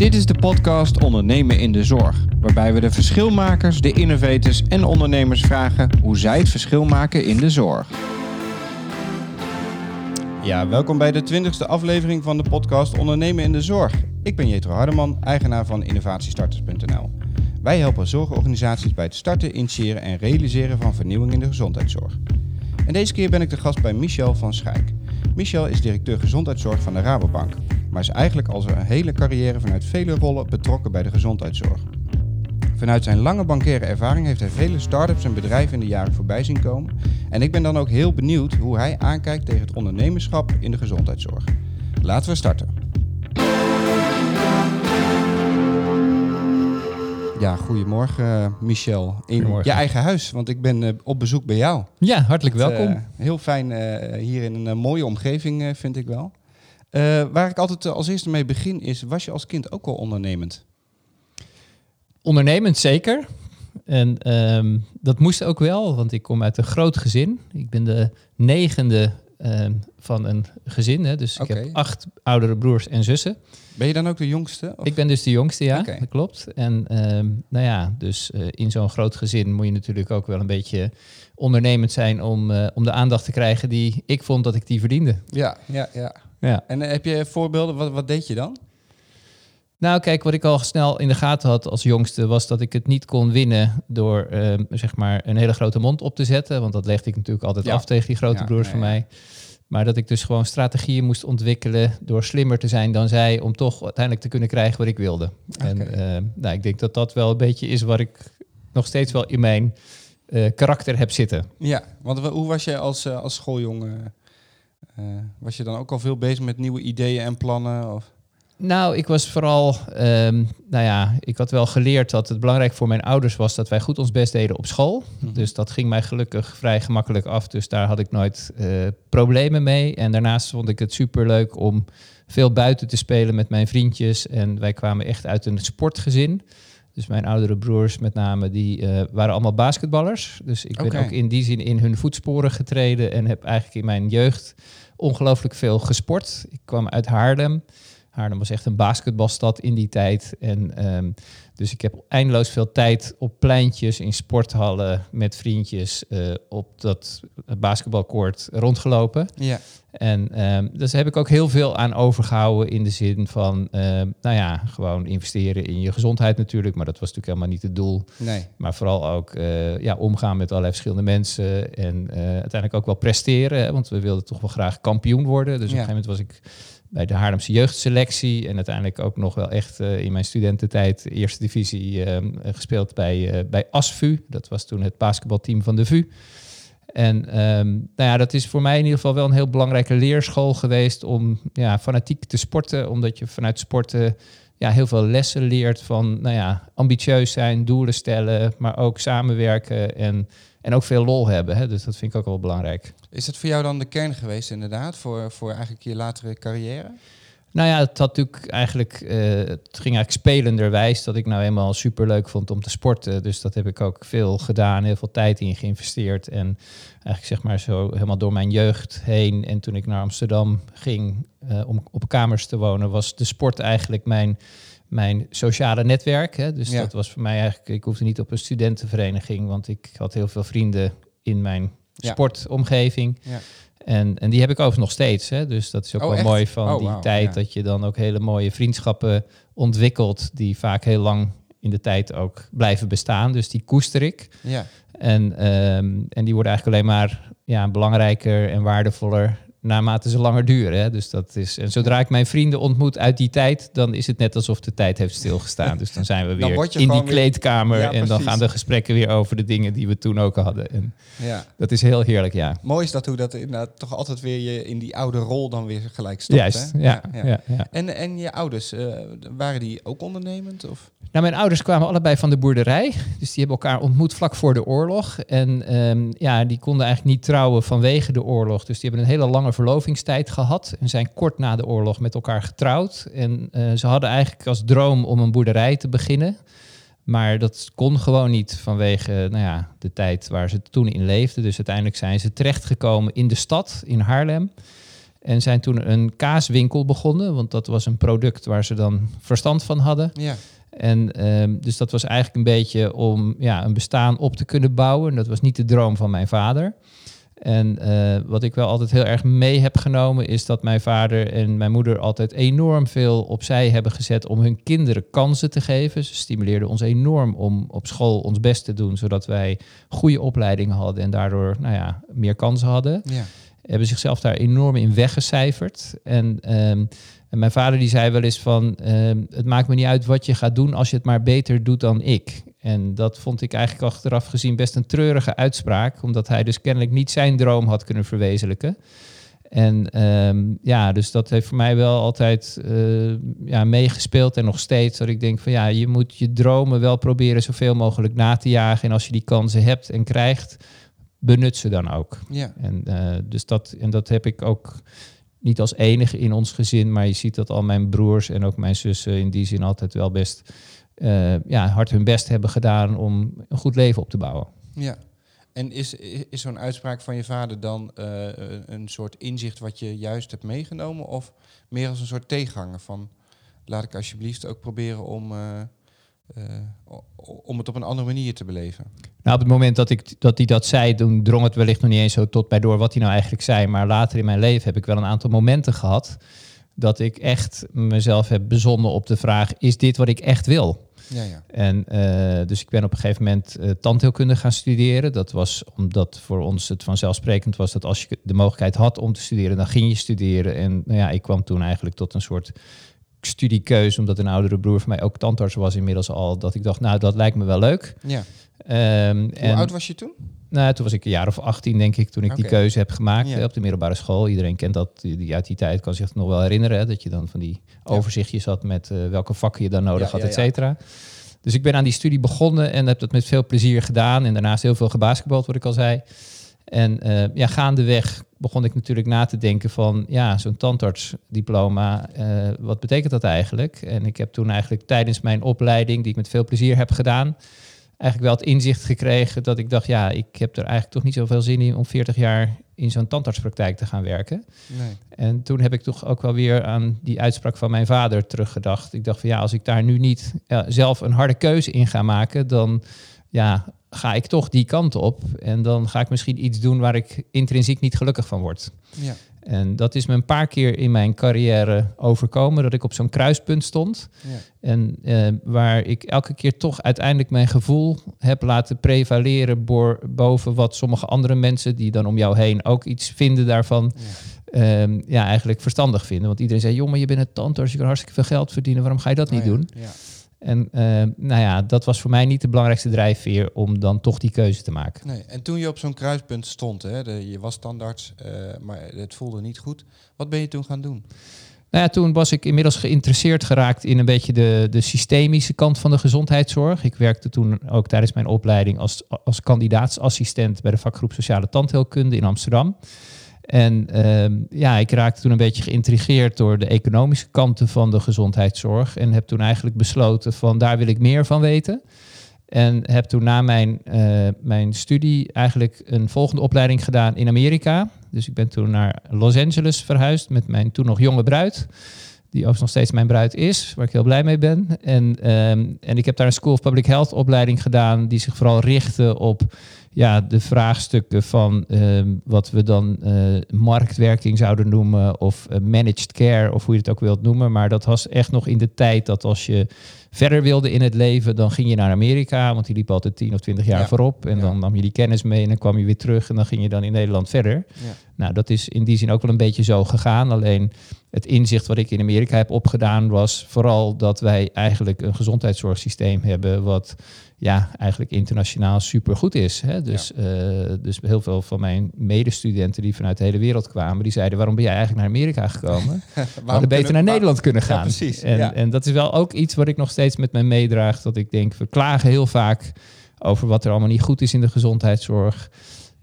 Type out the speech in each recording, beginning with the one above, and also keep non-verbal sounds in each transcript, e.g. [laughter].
Dit is de podcast Ondernemen in de Zorg, waarbij we de verschilmakers, de innovators en ondernemers vragen hoe zij het verschil maken in de zorg. Ja, welkom bij de twintigste aflevering van de podcast Ondernemen in de Zorg. Ik ben Jetro Hardeman, eigenaar van innovatiestarters.nl. Wij helpen zorgorganisaties bij het starten, initiëren en realiseren van vernieuwing in de gezondheidszorg. En deze keer ben ik de gast bij Michel van Schijk. Michel is directeur gezondheidszorg van de Rabobank, maar is eigenlijk al zijn hele carrière vanuit vele rollen betrokken bij de gezondheidszorg. Vanuit zijn lange bankaire ervaring heeft hij vele start-ups en bedrijven in de jaren voorbij zien komen. En ik ben dan ook heel benieuwd hoe hij aankijkt tegen het ondernemerschap in de gezondheidszorg. Laten we starten. Ja, goedemorgen uh, Michel. In Goedemorgen. je eigen huis, want ik ben uh, op bezoek bij jou. Ja, hartelijk Het, welkom. eh, heel fijn eh, hier in een eh, mooie omgeving, eh, vind ik wel. Eh, waar ik altijd eh, als eerste mee begin is, was je als kind ook al ondernemend? Ondernemend zeker. En ehm, dat moest ook wel, want ik kom uit een groot gezin. Ik ben de negende ehm, van een gezin. Hè. Dus ik heb acht oudere broers en zussen. Ben je dan ook de jongste? Of? Ik ben dus de jongste, ja, dat klopt. En ehm, nou ja, dus eh, in zo'n groot gezin moet je natuurlijk ook wel een beetje ondernemend zijn om, om de aandacht te krijgen die ik vond dat ik die verdiende. Ja, ja, ja. Ja. En eh, heb je voorbeelden? Wat, wat deed je dan? Nou, kijk, wat ik al snel in de gaten had als jongste, was dat ik het niet kon winnen door ehm, zeg maar een hele grote mond op te zetten. Want dat legde ik natuurlijk altijd Ja. af tegen die grote Ja, broers van mij. Maar dat ik dus gewoon strategieën moest ontwikkelen door slimmer te zijn dan zij, om toch uiteindelijk te kunnen krijgen wat ik wilde. En ehm, nou, ik denk dat dat wel een beetje is wat ik nog steeds wel in mijn eh, karakter heb zitten. Ja, want wa- hoe was je als, eh, als schooljongen? Eh, was je dan ook al veel bezig met nieuwe ideeën en plannen? Of? Nou, ik was vooral, ehm, nou ja, ik had wel geleerd dat het belangrijk voor mijn ouders was dat wij goed ons best deden op school. Mhm. Dus dat ging mij gelukkig vrij gemakkelijk af. Dus daar had ik nooit eh, problemen mee. En daarnaast vond ik het superleuk om veel buiten te spelen met mijn vriendjes. En wij kwamen echt uit een sportgezin. Dus mijn oudere broers met name, die eh, waren allemaal basketballers. Dus ik ben ook in die zin in hun voetsporen getreden. En heb eigenlijk in mijn jeugd ongelooflijk veel gesport. Ik kwam uit Haarlem. Haarlem was echt een basketbalstad in die tijd. En ehm, dus ik heb eindeloos veel tijd op pleintjes, in sporthallen met vriendjes eh, op dat basketbalkoord rondgelopen. Ja, En ehm, dus heb ik ook heel veel aan overgehouden in de zin van, ehm, nou ja, gewoon investeren in je gezondheid natuurlijk. Maar dat was natuurlijk helemaal niet het doel. nee. Maar vooral ook eh, ja, omgaan met allerlei verschillende mensen. En eh, uiteindelijk ook wel presteren. Hè, want we wilden toch wel graag kampioen worden. Dus op een gegeven moment was ik bij de Haarlemse jeugdselectie. En uiteindelijk ook nog wel echt eh, in mijn studententijd de eerste divisie eh, gespeeld bij, eh, bij ASVU. Dat was toen het basketbalteam van de VU. En ehm, nou ja, dat is voor mij in ieder geval wel een heel belangrijke leerschool geweest om ja, fanatiek te sporten. Omdat je vanuit sporten ja, heel veel lessen leert van nou ja, ambitieus zijn, doelen stellen, maar ook samenwerken en, en ook veel lol hebben. Hè? Dus dat vind ik ook wel belangrijk. Is het voor jou dan de kern geweest inderdaad, voor, voor eigenlijk je latere carrière? Nou ja, het had natuurlijk eigenlijk, eh, het ging eigenlijk spelenderwijs dat ik nou eenmaal super leuk vond om te sporten. Dus dat heb ik ook veel gedaan, heel veel tijd in geïnvesteerd. En eigenlijk zeg maar zo helemaal door mijn jeugd heen. En toen ik naar Amsterdam ging eh, om op kamers te wonen, was de sport eigenlijk mijn, mijn sociale netwerk. Hè? Dus Ja. dat was voor mij eigenlijk, ik hoefde niet op een studentenvereniging, want ik had heel veel vrienden in mijn Ja. sportomgeving. Ja. En, en die heb ik overigens nog steeds. Hè? Dus dat is ook Oh, wel echt? mooi van Oh, die tijd. Dat je dan ook hele mooie vriendschappen ontwikkelt. Die vaak heel lang in de tijd ook blijven bestaan. Dus die koester ik. Ja, En, ehm, en die worden eigenlijk alleen maar ja, belangrijker en waardevoller naarmate ze langer duren. Hè? Dus dat is, en zodra ik mijn vrienden ontmoet uit die tijd, dan is het net alsof de tijd heeft stilgestaan. Dus dan zijn we [laughs] weer in die weer- kleedkamer Ja, en dan gaan de gesprekken weer over de dingen die we toen ook hadden. En ja. dat is heel heerlijk, ja. Mooi is dat hoe dat inderdaad toch altijd weer je in die oude rol dan weer gelijk stopt. Juist, hè? ja, ja. ja, En, en je ouders, eh, waren die ook ondernemend? Of? Nou, mijn ouders kwamen allebei van de boerderij. Dus die hebben elkaar ontmoet vlak voor de oorlog. En ehm, ja, die konden eigenlijk niet trouwen vanwege de oorlog. Dus die hebben een hele lange verlovingstijd gehad. En zijn kort na de oorlog met elkaar getrouwd. En eh, ze hadden eigenlijk als droom om een boerderij te beginnen. Maar dat kon gewoon niet vanwege nou ja, de tijd waar ze toen in leefden. Dus uiteindelijk zijn ze terechtgekomen in de stad, in Haarlem. En zijn toen een kaaswinkel begonnen, want dat was een product waar ze dan verstand van hadden. Ja. En ehm, dus dat was eigenlijk een beetje om ja, een bestaan op te kunnen bouwen. Dat was niet de droom van mijn vader. En eh, wat ik wel altijd heel erg mee heb genomen, is dat mijn vader en mijn moeder altijd enorm veel opzij hebben gezet om hun kinderen kansen te geven. Ze stimuleerden ons enorm om op school ons best te doen, zodat wij goede opleidingen hadden en daardoor nou ja, meer kansen hadden. Ja. Hebben zichzelf daar enorm in weggecijferd. En, ehm, en mijn vader die zei wel eens van, ehm, het maakt me niet uit wat je gaat doen als je het maar beter doet dan ik. En dat vond ik eigenlijk achteraf gezien best een treurige uitspraak, omdat hij dus kennelijk niet zijn droom had kunnen verwezenlijken. En ehm, ja, dus dat heeft voor mij wel altijd eh, ja, meegespeeld en nog steeds. Dat ik denk van ja, je moet je dromen wel proberen zoveel mogelijk na te jagen. En als je die kansen hebt en krijgt, benut ze dan ook. Ja. En, eh, dus dat, en dat heb ik ook niet als enige in ons gezin, maar je ziet dat al mijn broers en ook mijn zussen in die zin altijd wel best eh, ja, hard hun best hebben gedaan om een goed leven op te bouwen. Ja. En is, is, zo'n uitspraak van je vader dan eh, een soort inzicht wat je juist hebt meegenomen? Of meer als een soort tegenhanger van laat ik alsjeblieft ook proberen om, eh, eh, om het op een andere manier te beleven? Nou, op het moment dat, ik, dat hij dat zei, toen drong het wellicht nog niet eens zo tot mij door wat hij nou eigenlijk zei. Maar later in mijn leven heb ik wel een aantal momenten gehad dat ik echt mezelf heb bezonnen op de vraag, is dit wat ik echt wil? Ja, ja. En eh, dus ik ben op een gegeven moment eh, tandheelkunde gaan studeren. Dat was omdat voor ons het vanzelfsprekend was dat als je de mogelijkheid had om te studeren, dan ging je studeren. En nou ja, ik kwam toen eigenlijk tot een soort studiekeuze, omdat een oudere broer van mij ook tandarts was inmiddels al, dat ik dacht, nou, dat lijkt me wel leuk. ja. Ehm, Hoe en, oud was je toen? Nou, toen was ik een jaar of 18, denk ik, toen ik die keuze heb gemaakt Ja. hè, op de middelbare school. Iedereen kent dat, die, uit die tijd kan zich nog wel herinneren, hè, dat je dan van die overzichtjes had met eh, welke vakken je dan nodig Ja, had, et cetera. Dus ik ben aan die studie begonnen en heb dat met veel plezier gedaan. En daarnaast heel veel gebasketbald, wat ik al zei. En eh, ja, gaandeweg begon ik natuurlijk na te denken van... ja, zo'n tandartsdiploma, eh wat betekent dat eigenlijk? En ik heb toen eigenlijk tijdens mijn opleiding, die ik met veel plezier heb gedaan... eigenlijk wel het inzicht gekregen dat ik dacht... ja, ik heb er eigenlijk toch niet zoveel zin in om 40 jaar in zo'n tandartspraktijk te gaan werken. Nee. En toen heb ik toch ook wel weer aan die uitspraak van mijn vader teruggedacht. Ik dacht van ja, als ik daar nu niet ja, zelf een harde keuze in ga maken, dan ja, ga ik toch die kant op. En dan ga ik misschien iets doen waar ik intrinsiek niet gelukkig van word. Ja. En dat is me een paar keer in mijn carrière overkomen, dat ik op zo'n kruispunt stond. Ja. En eh, waar ik elke keer toch uiteindelijk mijn gevoel heb laten prevaleren boven wat sommige andere mensen die dan om jou heen ook iets vinden daarvan, Ja. ehm, ja, eigenlijk verstandig vinden. Want iedereen zei, joh, maar je bent een tandarts, je kan hartstikke veel geld verdienen, waarom ga je dat niet Oh ja, doen? Ja. En ehm, nou ja, dat was voor mij niet de belangrijkste drijfveer om dan toch die keuze te maken. Nee. En toen je op zo'n kruispunt stond, hè, de, je was standaards, eh, maar het voelde niet goed. Wat ben je toen gaan doen? Nou ja, toen was ik inmiddels geïnteresseerd geraakt in een beetje de, de systemische kant van de gezondheidszorg. Ik werkte toen ook tijdens mijn opleiding als, als kandidaatsassistent bij de vakgroep Sociale Tandheelkunde in Amsterdam. En ehm, ja, ik raakte toen een beetje geïntrigeerd door de economische kanten van de gezondheidszorg. En heb toen eigenlijk besloten van daar wil ik meer van weten. En heb toen na mijn, eh, mijn studie eigenlijk een volgende opleiding gedaan in Amerika. Dus ik ben toen naar Los Angeles verhuisd met mijn toen nog jonge bruid. Die overigens nog steeds mijn bruid is, waar ik heel blij mee ben. En, ehm, en ik heb daar een School of Public Health opleiding gedaan, die zich vooral richtte op ja, de vraagstukken van ehm, wat we dan eh, marktwerking zouden noemen, of eh, managed care, of hoe je het ook wilt noemen. Maar dat was echt nog in de tijd dat als je verder wilde in het leven, dan ging je naar Amerika, want die liep altijd 10 of 20 jaar Ja. voorop. En Ja. dan nam je die kennis mee en dan kwam je weer terug en dan ging je dan in Nederland verder. Ja. Nou, dat is in die zin ook wel een beetje zo gegaan. Alleen het inzicht wat ik in Amerika heb opgedaan was vooral dat wij eigenlijk een gezondheidszorgsysteem hebben wat ja, eigenlijk internationaal supergoed is. Hè? Dus, eh, dus heel veel van mijn medestudenten die vanuit de hele wereld kwamen, die zeiden waarom ben jij eigenlijk naar Amerika gekomen? We [laughs] hadden beter naar Nederland kunnen Ja, gaan. precies, En, ja. en dat is wel ook iets wat ik nog steeds met mij meedraag. Dat ik denk, we klagen heel vaak over wat er allemaal niet goed is in de gezondheidszorg.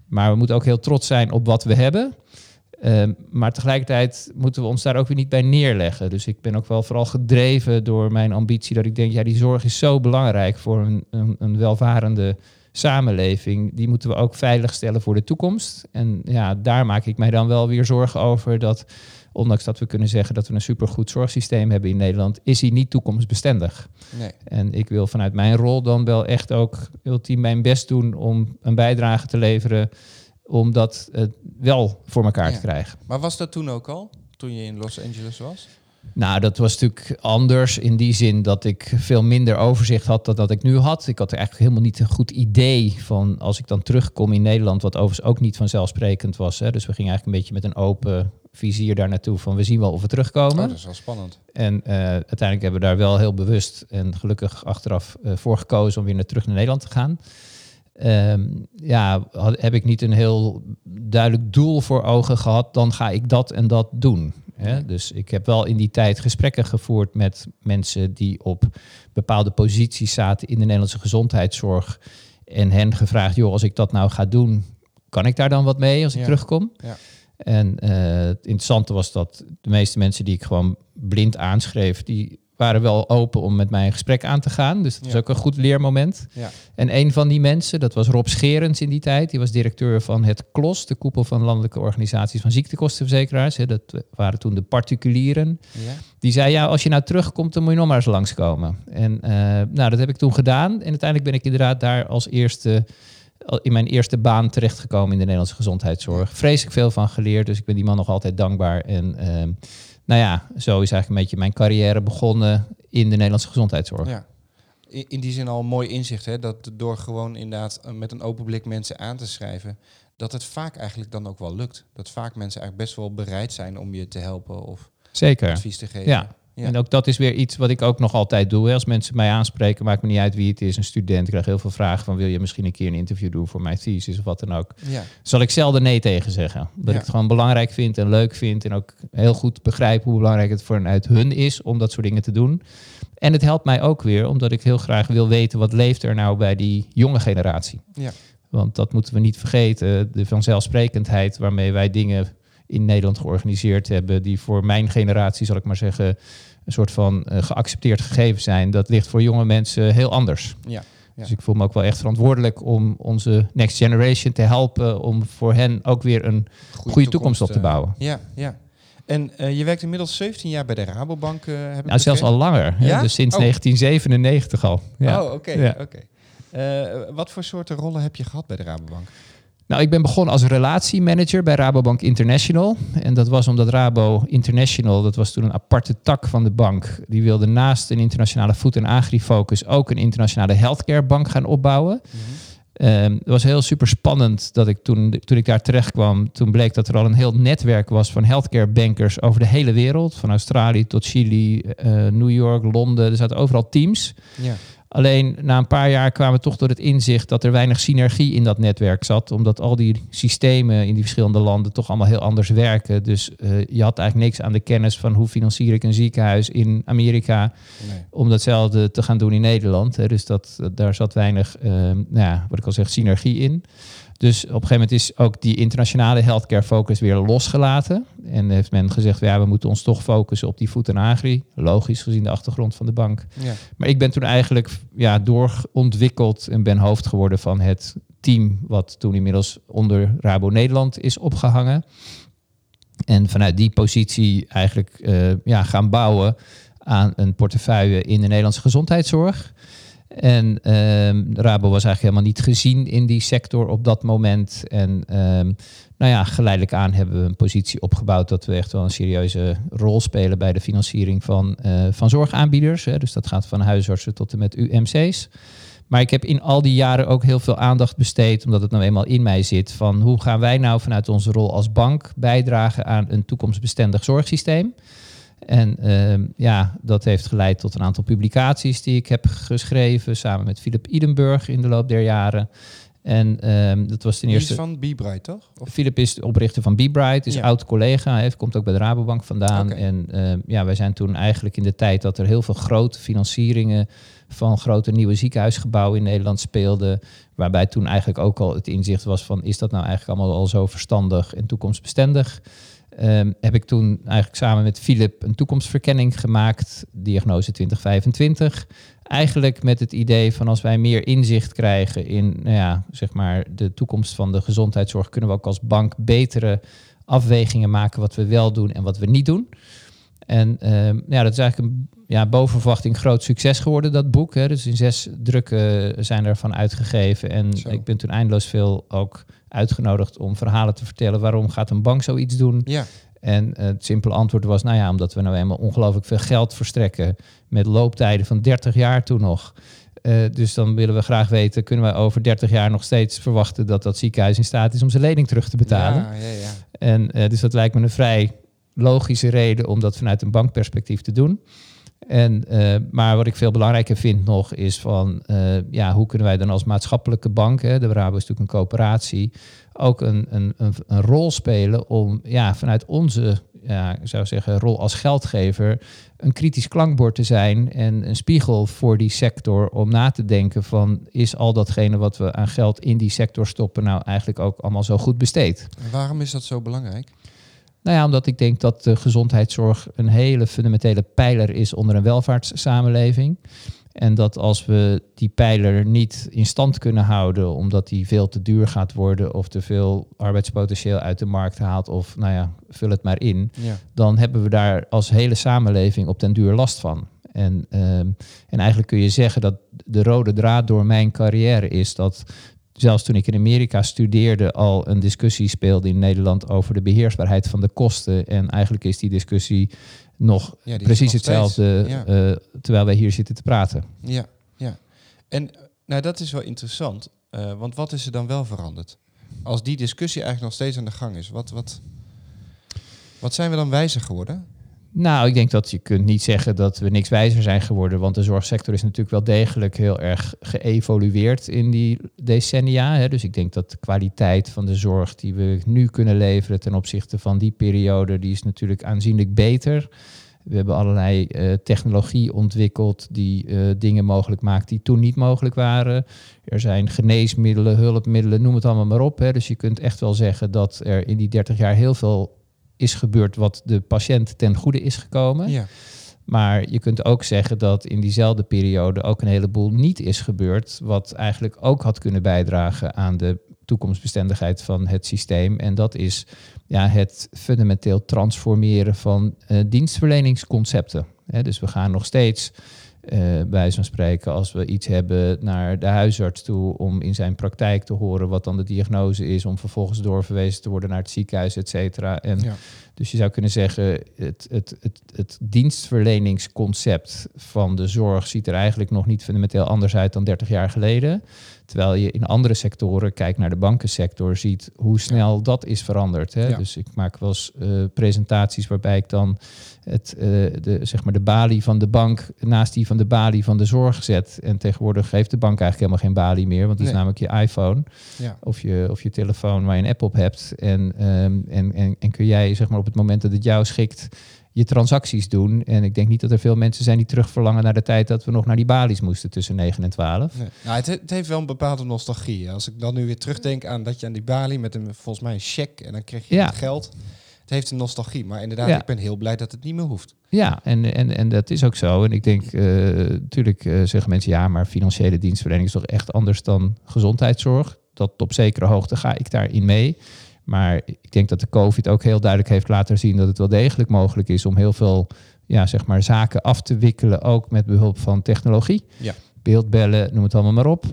Maar we moeten ook heel trots zijn op wat we hebben. Ehm, maar tegelijkertijd moeten we ons daar ook weer niet bij neerleggen. Dus ik ben ook wel vooral gedreven door mijn ambitie dat ik denk, ja, die zorg is zo belangrijk voor een, een, een welvarende samenleving, die moeten we ook veiligstellen voor de toekomst. En ja, daar maak ik mij dan wel weer zorgen over dat, ondanks dat we kunnen zeggen dat we een supergoed zorgsysteem hebben in Nederland, is hij niet toekomstbestendig. Nee. En ik wil vanuit mijn rol dan wel echt ook ultiem mijn best doen om een bijdrage te leveren om dat uh, wel voor elkaar Ja. te krijgen. Maar was dat toen ook al? Toen je in Los Angeles was? Nou, dat was natuurlijk anders in die zin dat ik veel minder overzicht had dan dat ik nu had. Ik had eigenlijk helemaal niet een goed idee van als ik dan terugkom in Nederland, wat overigens ook niet vanzelfsprekend was. Hè. Dus we gingen eigenlijk een beetje met een open vizier daar naartoe van we zien wel of we terugkomen. Oh, dat is wel spannend. En eh, uiteindelijk hebben we daar wel heel bewust en gelukkig achteraf eh, voor gekozen om weer naar terug naar Nederland te gaan. Ehm, ja, had, heb ik niet een heel duidelijk doel voor ogen gehad, dan ga ik dat en dat doen. Hè? Dus ik heb wel in die tijd gesprekken gevoerd met mensen die op bepaalde posities zaten in de Nederlandse gezondheidszorg. En hen gevraagd, joh, als ik dat nou ga doen, kan ik daar dan wat mee als ik Ja. terugkom? Ja. En eh, het interessante was dat de meeste mensen die ik gewoon blind aanschreef, die waren wel open om met mij een gesprek aan te gaan. Dus dat was Ja. ook een goed leermoment. Ja. En een van die mensen, dat was Rob Scherens in die tijd. Die was directeur van het KLOS, de koepel van landelijke organisaties van ziektekostenverzekeraars. Dat waren toen de particulieren. Ja. Die zei, ja, als je nou terugkomt, dan moet je nog maar eens langskomen. En eh, nou, dat heb ik toen gedaan. En uiteindelijk ben ik inderdaad daar als eerste in mijn eerste baan terechtgekomen in de Nederlandse gezondheidszorg. Vreselijk veel van geleerd, dus ik ben die man nog altijd dankbaar. En ehm, nou ja, zo is eigenlijk een beetje mijn carrière begonnen in de Nederlandse gezondheidszorg. Ja. In, die zin al een mooi inzicht, hè? Dat door gewoon inderdaad eh, met een open blik mensen aan te schrijven, dat het vaak eigenlijk dan ook wel lukt. Dat vaak mensen eigenlijk best wel bereid zijn om je te helpen of Zeker. advies te geven. Ja. Ja. En ook dat is weer iets wat ik ook nog altijd doe. Als mensen mij aanspreken, maakt me niet uit wie het is, een student. Ik krijg heel veel vragen van, wil je misschien een keer een interview doen voor mijn thesis of wat dan ook. Ja. Zal ik zelden nee tegen zeggen. Ja. ik het gewoon belangrijk vind en leuk vind. En ook heel goed begrijp hoe belangrijk het vanuit hun is om dat soort dingen te doen. En het helpt mij ook weer, omdat ik heel graag wil weten wat leeft er nou bij die jonge generatie. Ja. Want dat moeten we niet vergeten. De vanzelfsprekendheid waarmee wij dingen in Nederland georganiseerd hebben, die voor mijn generatie, zal ik maar zeggen, een soort van eh, geaccepteerd gegeven zijn, dat ligt voor jonge mensen heel anders. Ja. Ja. Dus ik voel me ook wel echt verantwoordelijk om onze next generation te helpen om voor hen ook weer een goede, toekomst, op te eh, bouwen. Ja, ja. En eh, je werkt inmiddels 17 jaar bij de Rabobank, ik Nou, zelfs al langer. hè? Ja? Dus sinds Oh. 1997 al. Ja. Oh, oké. Ja. oké. Wat voor soorten rollen heb je gehad bij de Rabobank? Nou, ik ben begonnen als relatiemanager bij Rabobank International. En dat was omdat Rabo International, dat was toen een aparte tak van de bank. Die wilde naast een internationale food- en agri-focus ook een internationale healthcarebank gaan opbouwen. Ehm, het was heel super spannend dat ik toen, toen ik daar terecht kwam, toen bleek dat er al een heel netwerk was van healthcare bankers over de hele wereld. Van Australië tot Chili, eh, New York, Londen. Er zaten overal teams. Ja. Alleen na een paar jaar kwamen we toch tot het inzicht dat er weinig synergie in dat netwerk zat. Omdat al die systemen in die verschillende landen toch allemaal heel anders werken. Dus eh, je had eigenlijk niks aan de kennis van hoe financier ik een ziekenhuis in Amerika Nee. om datzelfde te gaan doen in Nederland. Dus dat, daar zat weinig, eh, nou ja, wat ik al zeg, synergie in. Dus op een gegeven moment is ook die internationale healthcare focus weer losgelaten. En heeft men gezegd, ja, we moeten ons toch focussen op die food en agri. Logisch gezien de achtergrond van de bank. Ja. Maar ik ben toen eigenlijk ja, doorontwikkeld en ben hoofd geworden van het team wat toen inmiddels onder Rabo Nederland is opgehangen. En vanuit die positie eigenlijk eh, ja, gaan bouwen aan een portefeuille in de Nederlandse gezondheidszorg. En ehm, Rabo was eigenlijk helemaal niet gezien in die sector op dat moment. En ehm, nou ja, geleidelijk aan hebben we een positie opgebouwd dat we echt wel een serieuze rol spelen bij de financiering van, eh, van zorgaanbieders. Hè. Dus dat gaat van huisartsen tot en met UMC's. Maar ik heb in al die jaren ook heel veel aandacht besteed, omdat het nou eenmaal in mij zit, van hoe gaan wij nou vanuit onze rol als bank bijdragen aan een toekomstbestendig zorgsysteem. En ehm, ja, dat heeft geleid tot een aantal publicaties die ik heb geschreven samen met Philip Idenburg in de loop der jaren. En ehm, dat was ten Die is eerste. van B-Bright, toch? Of? Philip is de oprichter van BeBright, is Ja. oud collega, hij komt ook bij de Rabobank vandaan. En ehm, ja, wij zijn toen eigenlijk in de tijd dat er heel veel grote financieringen van grote nieuwe ziekenhuisgebouwen in Nederland speelden, waarbij toen eigenlijk ook al het inzicht was van is dat nou eigenlijk allemaal al zo verstandig en toekomstbestendig. Ehm, heb ik toen eigenlijk samen met Philip een toekomstverkenning gemaakt, diagnose 2025. Eigenlijk met het idee van als wij meer inzicht krijgen in nou ja, zeg maar de toekomst van de gezondheidszorg, kunnen we ook als bank betere afwegingen maken wat we wel doen en wat we niet doen. En uh, ja, dat is eigenlijk een ja, boven verwachting groot succes geworden, dat boek. Hè. Dus in zes drukken zijn ervan uitgegeven. En Zo. ik ben toen eindeloos veel ook uitgenodigd om verhalen te vertellen. Waarom gaat een bank zoiets doen? Ja. En het simpele antwoord was, nou ja, omdat we nou eenmaal ongelooflijk veel geld verstrekken met looptijden van 30 jaar toen nog. Uh, dus dan willen we graag weten, kunnen we over 30 jaar nog steeds verwachten dat dat ziekenhuis in staat is om zijn lening terug te betalen? Ja, ja, ja. En uh, dus dat lijkt me een vrij logische reden om dat vanuit een bankperspectief te doen. En, uh, maar wat ik veel belangrijker vind nog is van, uh, ja, hoe kunnen wij dan als maatschappelijke bank, hè, de Rabo is natuurlijk een coöperatie, ook een, een, een, rol spelen om ja, vanuit onze, ja, zou zeggen, rol als geldgever, een kritisch klankbord te zijn en een spiegel voor die sector om na te denken van, is al datgene wat we aan geld in die sector stoppen nou eigenlijk ook allemaal zo goed besteed? En waarom is dat zo belangrijk? Nou ja, omdat ik denk dat de gezondheidszorg een hele fundamentele pijler is onder een welvaartssamenleving. En dat als we die pijler niet in stand kunnen houden, omdat die veel te duur gaat worden of te veel arbeidspotentieel uit de markt haalt, of nou ja, vul het maar in, ja. dan hebben we daar als hele samenleving op den duur last van. En, uh, en eigenlijk kun je zeggen dat de rode draad door mijn carrière is dat zelfs toen ik in Amerika studeerde, al een discussie speelde in Nederland over de beheersbaarheid van de kosten. En eigenlijk is die discussie nog Ja, die is precies nog hetzelfde ja. eh, terwijl wij hier zitten te praten. Ja, ja. En nou, dat is wel interessant. eh, want wat is er dan wel veranderd? Als die discussie eigenlijk nog steeds aan de gang is, wat, wat, wat zijn we dan wijzer geworden? Nou, ik denk dat je kunt niet zeggen dat we niks wijzer zijn geworden, want de zorgsector is natuurlijk wel degelijk heel erg geëvolueerd in die decennia. Hè. Dus ik denk dat de kwaliteit van de zorg die we nu kunnen leveren ten opzichte van die periode, die is natuurlijk aanzienlijk beter. We hebben allerlei eh, technologie ontwikkeld die eh, dingen mogelijk maakt die toen niet mogelijk waren. Er zijn geneesmiddelen, hulpmiddelen, noem het allemaal maar op. Hè. Dus je kunt echt wel zeggen dat er in die 30 jaar heel veel is gebeurd wat de patiënt ten goede is gekomen. Ja, Maar je kunt ook zeggen dat in diezelfde periode ook een heleboel niet is gebeurd, wat eigenlijk ook had kunnen bijdragen aan de toekomstbestendigheid van het systeem. En dat is ja, het fundamenteel transformeren van eh, dienstverleningsconcepten. Dus we gaan nog steeds, eh bij zo'n spreken, als we iets hebben, naar de huisarts toe om in zijn praktijk te horen wat dan de diagnose is, om vervolgens doorverwezen te worden naar het ziekenhuis, et cetera. En ja. dus je zou kunnen zeggen, het, het, het, het dienstverleningsconcept van de zorg ziet er eigenlijk nog niet fundamenteel anders uit dan 30 jaar geleden. Terwijl je in andere sectoren, kijk naar de bankensector, ziet hoe snel dat is veranderd. Hè? Ja. Dus ik maak wel eens eh, presentaties waarbij ik dan het, eh, de, zeg maar de balie van de bank naast die van de balie van de zorg zet. En tegenwoordig heeft de bank eigenlijk helemaal geen balie meer, want Nee. is namelijk je iPhone ja. of je, of je telefoon waar je een app op hebt. En, ehm, en, en, en kun jij zeg maar, op het moment dat het jou schikt je transacties doen. En ik denk niet dat er veel mensen zijn die terugverlangen naar de tijd dat we nog naar die balies moesten tussen 9 en 12. Nee. Nou, het, he- het heeft wel een bepaalde nostalgie. Als ik dan nu weer terugdenk aan dat je aan die balie met een, volgens mij een cheque en dan kreeg je Ja. het geld. Het heeft een nostalgie, maar inderdaad, Ja. ik ben heel blij dat het niet meer hoeft. Ja, en, en, en dat is ook zo. En ik denk, eh, natuurlijk eh, zeggen mensen ja, maar financiële dienstverlening is toch echt anders dan gezondheidszorg. Dat op zekere hoogte ga ik daarin mee. Maar ik denk dat de COVID ook heel duidelijk heeft laten zien dat het wel degelijk mogelijk is om heel veel ja, zeg maar, zaken af te wikkelen, ook met behulp van technologie. Ja. Beeldbellen, noem het allemaal maar op.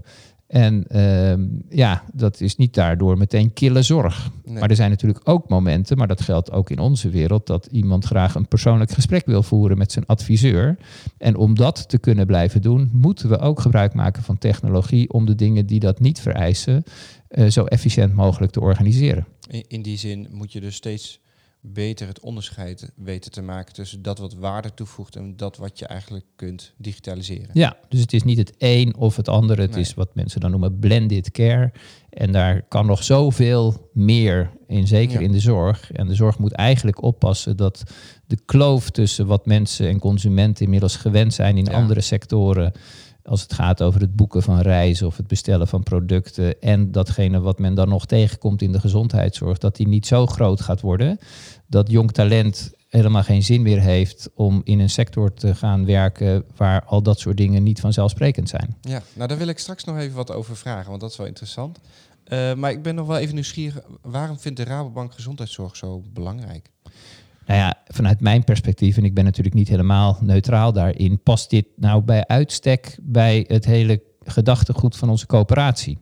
En ehm, ja, dat is niet daardoor meteen kille zorg. Nee. Maar er zijn natuurlijk ook momenten, maar dat geldt ook in onze wereld, dat iemand graag een persoonlijk gesprek wil voeren met zijn adviseur. En om dat te kunnen blijven doen, moeten we ook gebruik maken van technologie om de dingen die dat niet vereisen, eh, zo efficiënt mogelijk te organiseren. In, in die zin moet je dus steeds beter het onderscheid weten te maken tussen dat wat waarde toevoegt en dat wat je eigenlijk kunt digitaliseren. Ja, dus het is niet het een of het andere. Het Nee. is wat mensen dan noemen blended care. En daar kan nog zoveel meer in, zeker Ja. in de zorg. En de zorg moet eigenlijk oppassen dat de kloof tussen wat mensen en consumenten inmiddels gewend zijn in Ja. andere sectoren. Als het gaat over het boeken van reizen of het bestellen van producten. En datgene wat men dan nog tegenkomt in de gezondheidszorg. Dat die niet zo groot gaat worden. Dat jong talent helemaal geen zin meer heeft om in een sector te gaan werken waar al dat soort dingen niet vanzelfsprekend zijn. Ja, nou daar wil ik straks nog even wat over vragen, want dat is wel interessant. Uh, maar ik ben nog wel even nieuwsgierig. Waarom vindt de Rabobank gezondheidszorg zo belangrijk? Nou ja, vanuit mijn perspectief, en ik ben natuurlijk niet helemaal neutraal daarin, past dit nou bij uitstek bij het hele gedachtegoed van onze coöperatie.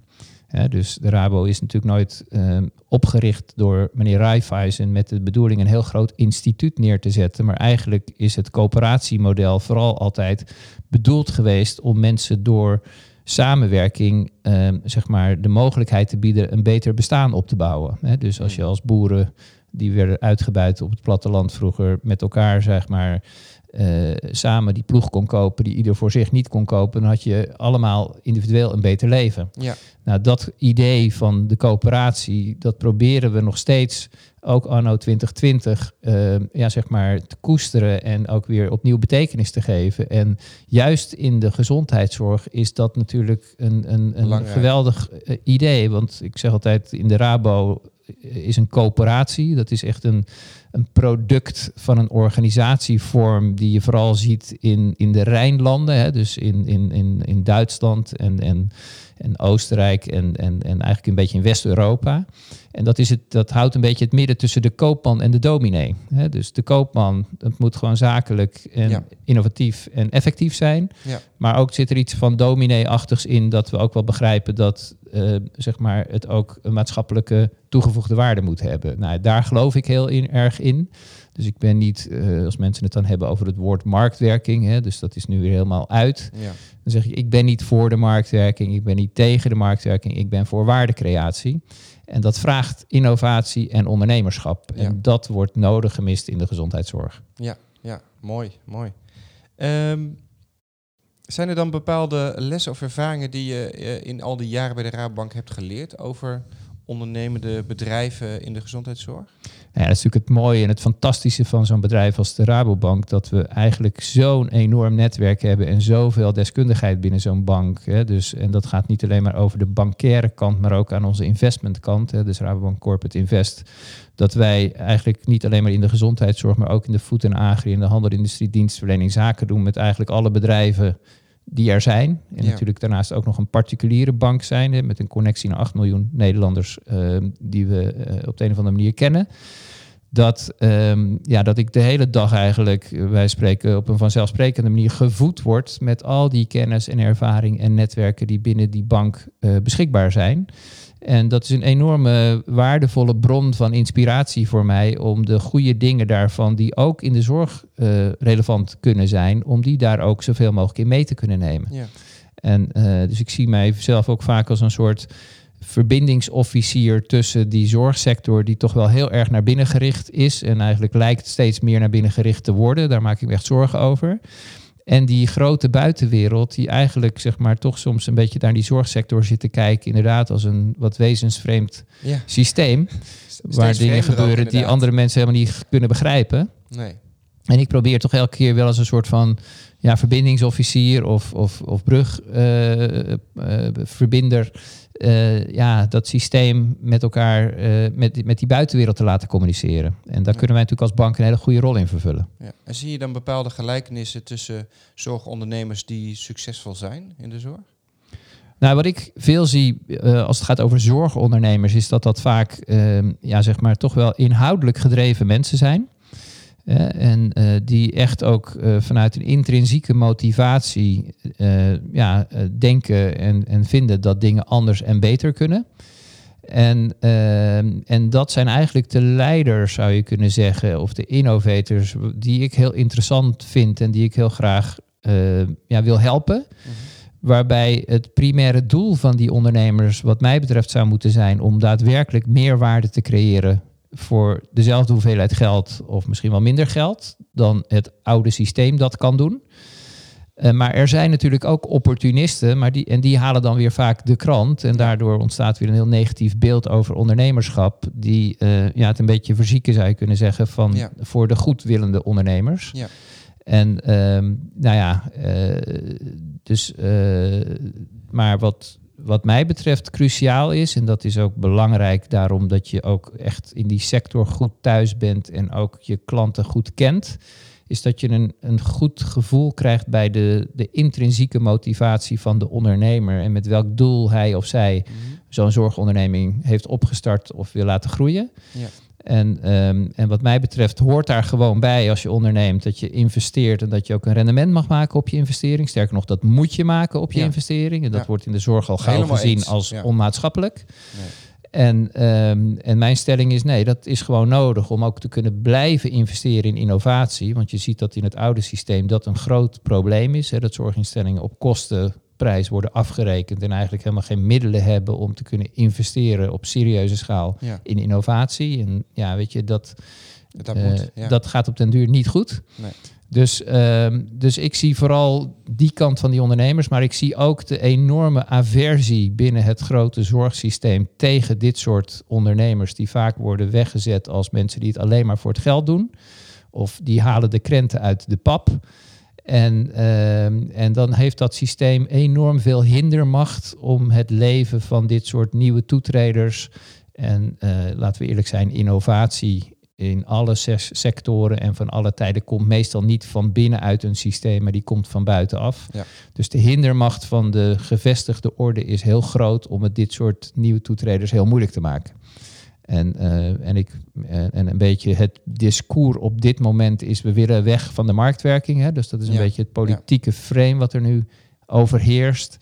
Dus de Rabo is natuurlijk nooit uh, opgericht door meneer Raiffeisen met de bedoeling een heel groot instituut neer te zetten. Maar eigenlijk is het coöperatiemodel vooral altijd bedoeld geweest om mensen door samenwerking uh, zeg maar, de mogelijkheid te bieden een beter bestaan op te bouwen. dus als je als boeren die werden uitgebuit op het platteland vroeger met elkaar, zeg maar, uh, samen die ploeg kon kopen, die ieder voor zich niet kon kopen, dan had je allemaal individueel een beter leven. Ja. Nou, dat idee van de coöperatie, dat proberen we nog steeds, ook anno 2020, uh, eh, ja, zeg maar, te koesteren en ook weer opnieuw betekenis te geven. En juist in de gezondheidszorg is dat natuurlijk een, een, een geweldig uh, idee. Want ik zeg altijd, in de Rabo is een coöperatie. Dat is echt een, een product van een organisatievorm die je vooral ziet in, in de Rijnlanden. Hè, dus in, in, in, in Duitsland en, en, en Oostenrijk en, en, en eigenlijk een beetje in West-Europa. En dat, is het, dat houdt een beetje het midden tussen de koopman en de dominee. Hè, dus de koopman, dat moet gewoon zakelijk en innovatief en effectief zijn. Ja. Maar ook zit er iets van dominee-achtigs in dat we ook wel begrijpen dat uh, zeg maar, het ook een maatschappelijke toegevoegde waarde moet hebben. Nou, daar geloof ik heel in, erg in. Dus ik ben niet, uh, als mensen het dan hebben over het woord marktwerking, hè, dus dat is nu weer helemaal uit. Ja. Dan zeg ik, ik ben niet voor de marktwerking, ik ben niet tegen de marktwerking, ik ben voor waardecreatie. En dat vraagt innovatie en ondernemerschap. En dat wordt nodig gemist in de gezondheidszorg. Ja, ja mooi, mooi. Um, zijn er dan bepaalde lessen of ervaringen die je eh, in al die jaren bij de Rabobank hebt geleerd over ondernemende bedrijven in de gezondheidszorg? Ja, dat is natuurlijk het mooie en het fantastische van zo'n bedrijf als de Rabobank. Dat we eigenlijk zo'n enorm netwerk hebben en zoveel deskundigheid binnen zo'n bank. Hè. Dus, en dat gaat niet alleen maar over de bankaire kant, maar ook aan onze investmentkant. Dus Rabobank Corporate Invest. Dat wij eigenlijk niet alleen maar in de gezondheidszorg, maar ook in de voed- en agri, in de handelindustrie, dienstverlening, zaken doen met eigenlijk alle bedrijven die er zijn. En natuurlijk daarnaast ook nog een particuliere bank zijn, met een connectie naar 8 miljoen Nederlanders ehm, die we eh, op de een of andere manier kennen. Dat, ehm, ja, dat ik de hele dag eigenlijk, eh, wij spreken op een vanzelfsprekende manier, gevoed word met al die kennis en ervaring en netwerken die binnen die bank uh, beschikbaar zijn. En dat is een enorme waardevolle bron van inspiratie voor mij om de goede dingen daarvan, die ook in de zorg uh, relevant kunnen zijn, om die daar ook zoveel mogelijk in mee te kunnen nemen. Ja. En uh, dus ik zie mijzelf ook vaak als een soort verbindingsofficier tussen die zorgsector, die toch wel heel erg naar binnen gericht is en eigenlijk lijkt steeds meer naar binnen gericht te worden. Daar maak ik me echt zorgen over. En die grote buitenwereld, die eigenlijk zeg maar toch soms een beetje naar die zorgsector zit te kijken, inderdaad als een wat wezensvreemd systeem. waar dingen gebeuren die andere mensen helemaal niet kunnen begrijpen. Nee. En ik probeer toch elke keer wel als een soort van ja, verbindingsofficier of, of, of brugverbinder. Uh, uh, uh, ja, dat systeem met elkaar, uh, met, met die buitenwereld te laten communiceren. En daar kunnen wij natuurlijk als bank een hele goede rol in vervullen. Ja. En zie je dan bepaalde gelijkenissen tussen zorgondernemers die succesvol zijn in de zorg? Nou, wat ik veel zie uh, als het gaat over zorgondernemers, is dat dat vaak, ehm, ja, zeg maar, toch wel inhoudelijk gedreven mensen zijn en uh, die echt ook uh, vanuit een intrinsieke motivatie uh, ja, denken en, en vinden dat dingen anders en beter kunnen. En, en dat zijn eigenlijk de leiders, zou je kunnen zeggen, of de innovators, die ik heel interessant vind en die ik heel graag ja, wil helpen. Mhm. Waarbij het primaire doel van die ondernemers, wat mij betreft, zou moeten zijn om daadwerkelijk meerwaarde te creëren voor dezelfde hoeveelheid geld of misschien wel minder geld dan het oude systeem dat kan doen. Uh, maar er zijn natuurlijk ook opportunisten, maar die, en die halen dan weer vaak de krant. En daardoor ontstaat weer een heel negatief beeld over ondernemerschap. Die uh, ja, het een beetje verzieken zou je kunnen zeggen van voor de goedwillende ondernemers. Ja. En um, nou ja, uh, dus, maar wat, wat mij betreft cruciaal is, en dat is ook belangrijk daarom dat je ook echt in die sector goed thuis bent en ook je klanten goed kent, is dat je een, een goed gevoel krijgt bij de, de intrinsieke motivatie van de ondernemer en met welk doel hij of zij zo'n zorgonderneming heeft opgestart of wil laten groeien. Ja. En, ehm, en wat mij betreft hoort daar gewoon bij als je onderneemt dat je investeert en dat je ook een rendement mag maken op je investering. Sterker nog, dat moet je maken op je Ja. investering. En dat Ja. wordt in de zorg al gauw Helemaal gezien eens. als Ja. onmaatschappelijk. Nee. En, ehm, en mijn stelling is nee, dat is gewoon nodig om ook te kunnen blijven investeren in innovatie. Want je ziet dat in het oude systeem dat een groot probleem is. Hè, dat zorginstellingen op kostenprijs worden afgerekend en eigenlijk helemaal geen middelen hebben om te kunnen investeren op serieuze schaal Ja, in innovatie. En ja, weet je, dat, dat eh, moet. Ja. dat gaat op den duur niet goed. Nee. Dus, ehm, dus ik zie vooral die kant van die ondernemers, maar ik zie ook de enorme aversie binnen het grote zorgsysteem tegen dit soort ondernemers, die vaak worden weggezet als mensen die het alleen maar voor het geld doen. Of die halen de krenten uit de pap. En, ehm, en dan heeft dat systeem enorm veel hindermacht om het leven van dit soort nieuwe toetreders. En eh, laten we eerlijk zijn, innovatie in alle ses- sectoren en van alle tijden komt meestal niet van binnenuit een systeem, maar die komt van buitenaf. Ja. Dus de hindermacht van de gevestigde orde is heel groot om het dit soort nieuwe toetreders heel moeilijk te maken. En, eh, en, ik, eh, en een beetje het discours op dit moment is, we willen weg van de marktwerking. Hè? Dus dat is een Ja, beetje het politieke frame wat er nu overheerst.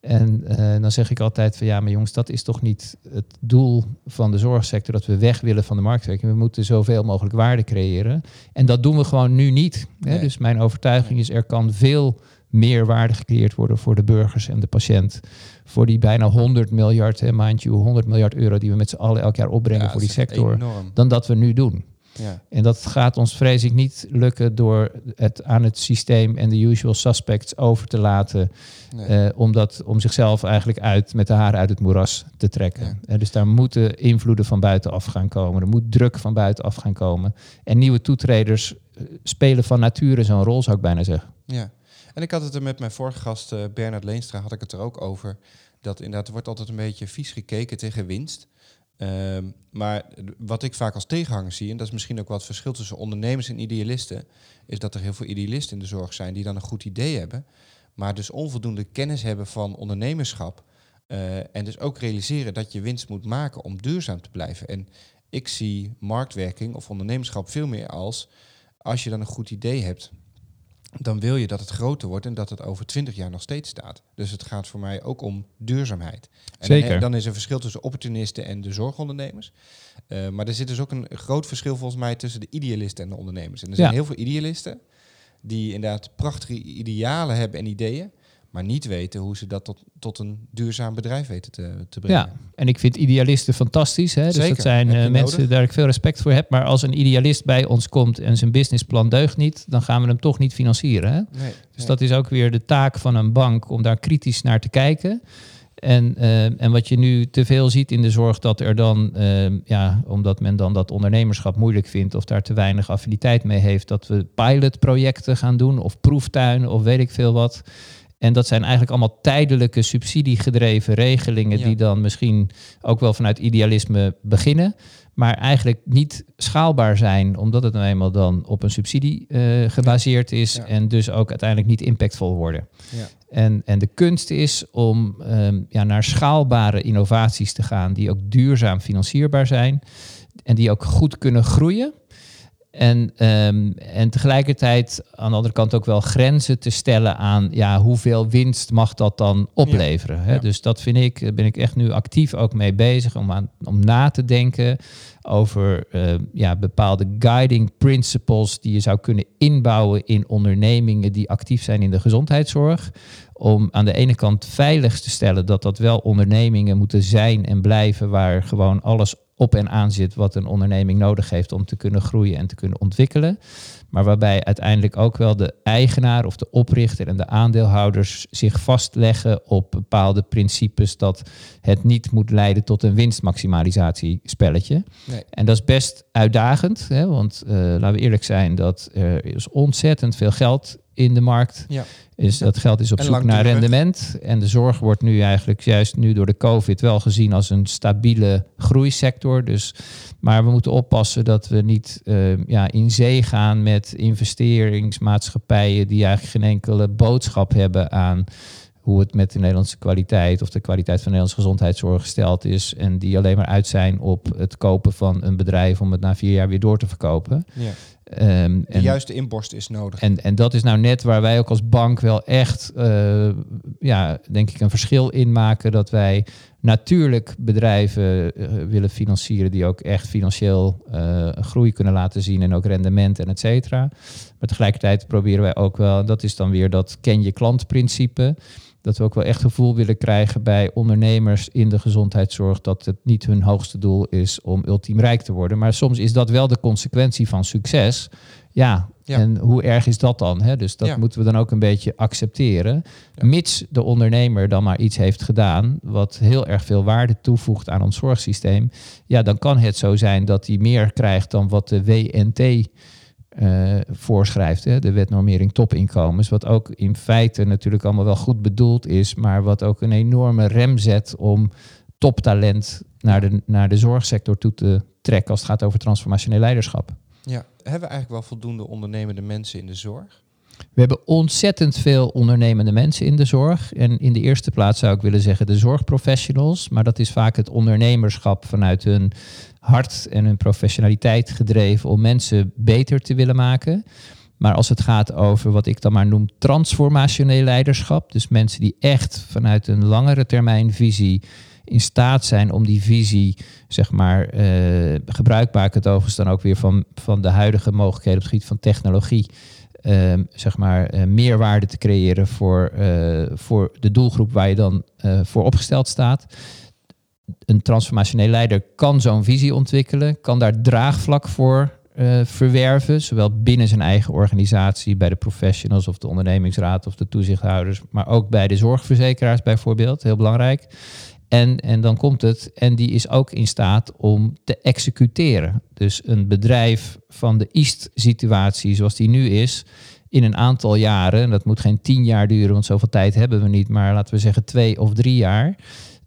En eh, dan zeg ik altijd van ja, maar jongens, dat is toch niet het doel van de zorgsector dat we weg willen van de marktwerking. We moeten zoveel mogelijk waarde creëren. En dat doen we gewoon nu niet. Hè? Nee. Dus mijn overtuiging is er kan veel meer waarde gecreëerd worden voor de burgers en de patiënt. Voor die bijna 100 miljard, hè, mind you, 100 miljard euro die we met z'n allen elk jaar opbrengen Ja, voor die sector. Enorm. Dan dat we nu doen. Ja. En dat gaat ons vrees ik niet lukken door het aan het systeem en de usual suspects over te laten. Nee. eh, om, dat, om zichzelf eigenlijk uit met de haren uit het moeras te trekken. Ja. Eh, dus daar moeten invloeden van buitenaf gaan komen. Er moet druk van buitenaf gaan komen. En nieuwe toetreders eh, spelen van nature zo'n rol, zou ik bijna zeggen. Ja, en ik had het er met mijn vorige gast eh, Bernard Leenstra, had ik het er ook over. Dat inderdaad, er wordt altijd een beetje vies gekeken tegen winst. Ehm, maar wat ik vaak als tegenhanger zie, en dat is misschien ook wat verschil tussen ondernemers en idealisten, is dat er heel veel idealisten in de zorg zijn die dan een goed idee hebben, maar dus onvoldoende kennis hebben van ondernemerschap. eh, en dus ook realiseren dat je winst moet maken om duurzaam te blijven. En ik zie marktwerking of ondernemerschap veel meer als als je dan een goed idee hebt, dan wil je dat het groter wordt en dat het over twintig jaar nog steeds staat. Dus het gaat voor mij ook om duurzaamheid. En Zeker. Dan, is er verschil tussen opportunisten en de zorgondernemers. Eh, maar er zit dus ook een groot verschil volgens mij tussen de idealisten en de ondernemers. En er zijn Ja. heel veel idealisten die inderdaad prachtige idealen hebben en ideeën, maar niet weten hoe ze dat tot, tot een duurzaam bedrijf weten te, te brengen. Ja, en ik vind idealisten fantastisch. Hè? Dus Zeker, dat zijn eh, mensen nodig. waar ik veel respect voor heb. Maar als een idealist bij ons komt en zijn businessplan deugt niet, dan gaan we hem toch niet financieren. Hè? Nee, Dus nee. dat is ook weer de taak van een bank om daar kritisch naar te kijken. En, eh, en wat je nu te veel ziet in de zorg, dat er dan, eh, ja, omdat men dan dat ondernemerschap moeilijk vindt of daar te weinig affiniteit mee heeft, dat we pilotprojecten gaan doen of proeftuinen of weet ik veel wat. En dat zijn eigenlijk allemaal tijdelijke subsidiegedreven regelingen Ja. die dan misschien ook wel vanuit idealisme beginnen, maar eigenlijk niet schaalbaar zijn, omdat het nou eenmaal dan op een subsidie eh, gebaseerd is Ja. en dus ook uiteindelijk niet impactvol worden. Ja. En, en de kunst is om ehm, ja, naar schaalbare innovaties te gaan die ook duurzaam financierbaar zijn en die ook goed kunnen groeien. En, ehm, en tegelijkertijd aan de andere kant ook wel grenzen te stellen aan ja, hoeveel winst mag dat dan opleveren. Hè? Ja. Dus dat vind ik, daar ben ik echt nu actief ook mee bezig om, aan, om na te denken over eh, ja, bepaalde guiding principles die je zou kunnen inbouwen in ondernemingen die actief zijn in de gezondheidszorg. Om aan de ene kant veilig te stellen dat dat wel ondernemingen moeten zijn en blijven waar gewoon alles op en aan zit wat een onderneming nodig heeft om te kunnen groeien en te kunnen ontwikkelen. Maar waarbij uiteindelijk ook wel de eigenaar of de oprichter en de aandeelhouders zich vastleggen op bepaalde principes dat het niet moet leiden tot een winstmaximalisatiespelletje. Nee. En dat is best uitdagend, hè, want eh, laten we eerlijk zijn dat er is ontzettend veel geld in de markt. Ja. Is, dat geld is op En zoek naar rendement. En de zorg wordt nu eigenlijk juist nu door de COVID wel gezien als een stabiele groeisector. Dus, maar we moeten oppassen dat we niet eh, ja, in zee gaan met investeringsmaatschappijen die eigenlijk geen enkele boodschap hebben aan hoe het met de Nederlandse kwaliteit of de kwaliteit van de Nederlandse gezondheidszorg gesteld is. En die alleen maar uit zijn op het kopen van een bedrijf om het na vier jaar weer door te verkopen. Ja. Ehm, De en, juiste inborst is nodig. en, en dat is nou net waar wij ook als bank wel echt, eh, ja, denk ik, een verschil in maken. Dat wij natuurlijk bedrijven eh, willen financieren die ook echt financieel eh, groei kunnen laten zien en ook rendement en et cetera. Maar tegelijkertijd proberen wij ook wel, dat is dan weer dat ken je klantprincipe. Dat we ook wel echt gevoel willen krijgen bij ondernemers in de gezondheidszorg dat het niet hun hoogste doel is om ultiem rijk te worden. Maar soms is dat wel de consequentie van succes. Ja, Ja. en hoe erg is dat dan? Hè? Dus dat Ja. moeten we dan ook een beetje accepteren. Ja. Mits de ondernemer dan maar iets heeft gedaan wat heel erg veel waarde toevoegt aan ons zorgsysteem. Ja, dan kan het zo zijn dat hij meer krijgt dan wat de WNT eh, voorschrijft. Hè? De wetnormering topinkomens. Wat ook in feite natuurlijk allemaal wel goed bedoeld is, maar wat ook een enorme rem zet om toptalent naar de, naar de zorgsector toe te trekken als het gaat over transformationeel leiderschap. Ja. Hebben we eigenlijk wel voldoende ondernemende mensen in de zorg? We hebben ontzettend veel ondernemende mensen in de zorg. En in de eerste plaats zou ik willen zeggen de zorgprofessionals. Maar dat is vaak het ondernemerschap vanuit hun hart en hun professionaliteit gedreven om mensen beter te willen maken. Maar als het gaat over wat ik dan maar noem transformationeel leiderschap. Dus mensen die echt vanuit een langere termijn visie in staat zijn om die visie, zeg maar, eh, gebruikbaar ik het overigens dan ook weer van, van de huidige mogelijkheden op het gebied van technologie ehm, zeg maar, eh, meerwaarde te creëren voor, eh, voor de doelgroep waar je dan eh, voor opgesteld staat. Een transformationeel leider kan zo'n visie ontwikkelen, kan daar draagvlak voor verwerven, zowel binnen zijn eigen organisatie, bij de professionals of de ondernemingsraad of de toezichthouders, maar ook bij de zorgverzekeraars bijvoorbeeld, heel belangrijk. En, en dan komt het, en die is ook in staat om te executeren. Dus een bedrijf van de East-situatie zoals die nu is, in een aantal jaren, en dat moet geen tien jaar duren, want zoveel tijd hebben we niet, maar laten we zeggen twee of drie jaar,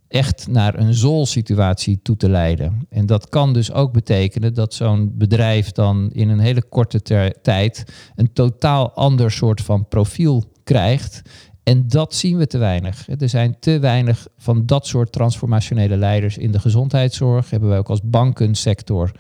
echt naar een zool-situatie toe te leiden. En dat kan dus ook betekenen dat zo'n bedrijf dan in een hele korte tijd een totaal ander soort van profiel krijgt. En dat zien we te weinig. Er zijn te weinig van dat soort transformationele leiders in de gezondheidszorg. Hebben wij ook als bankensector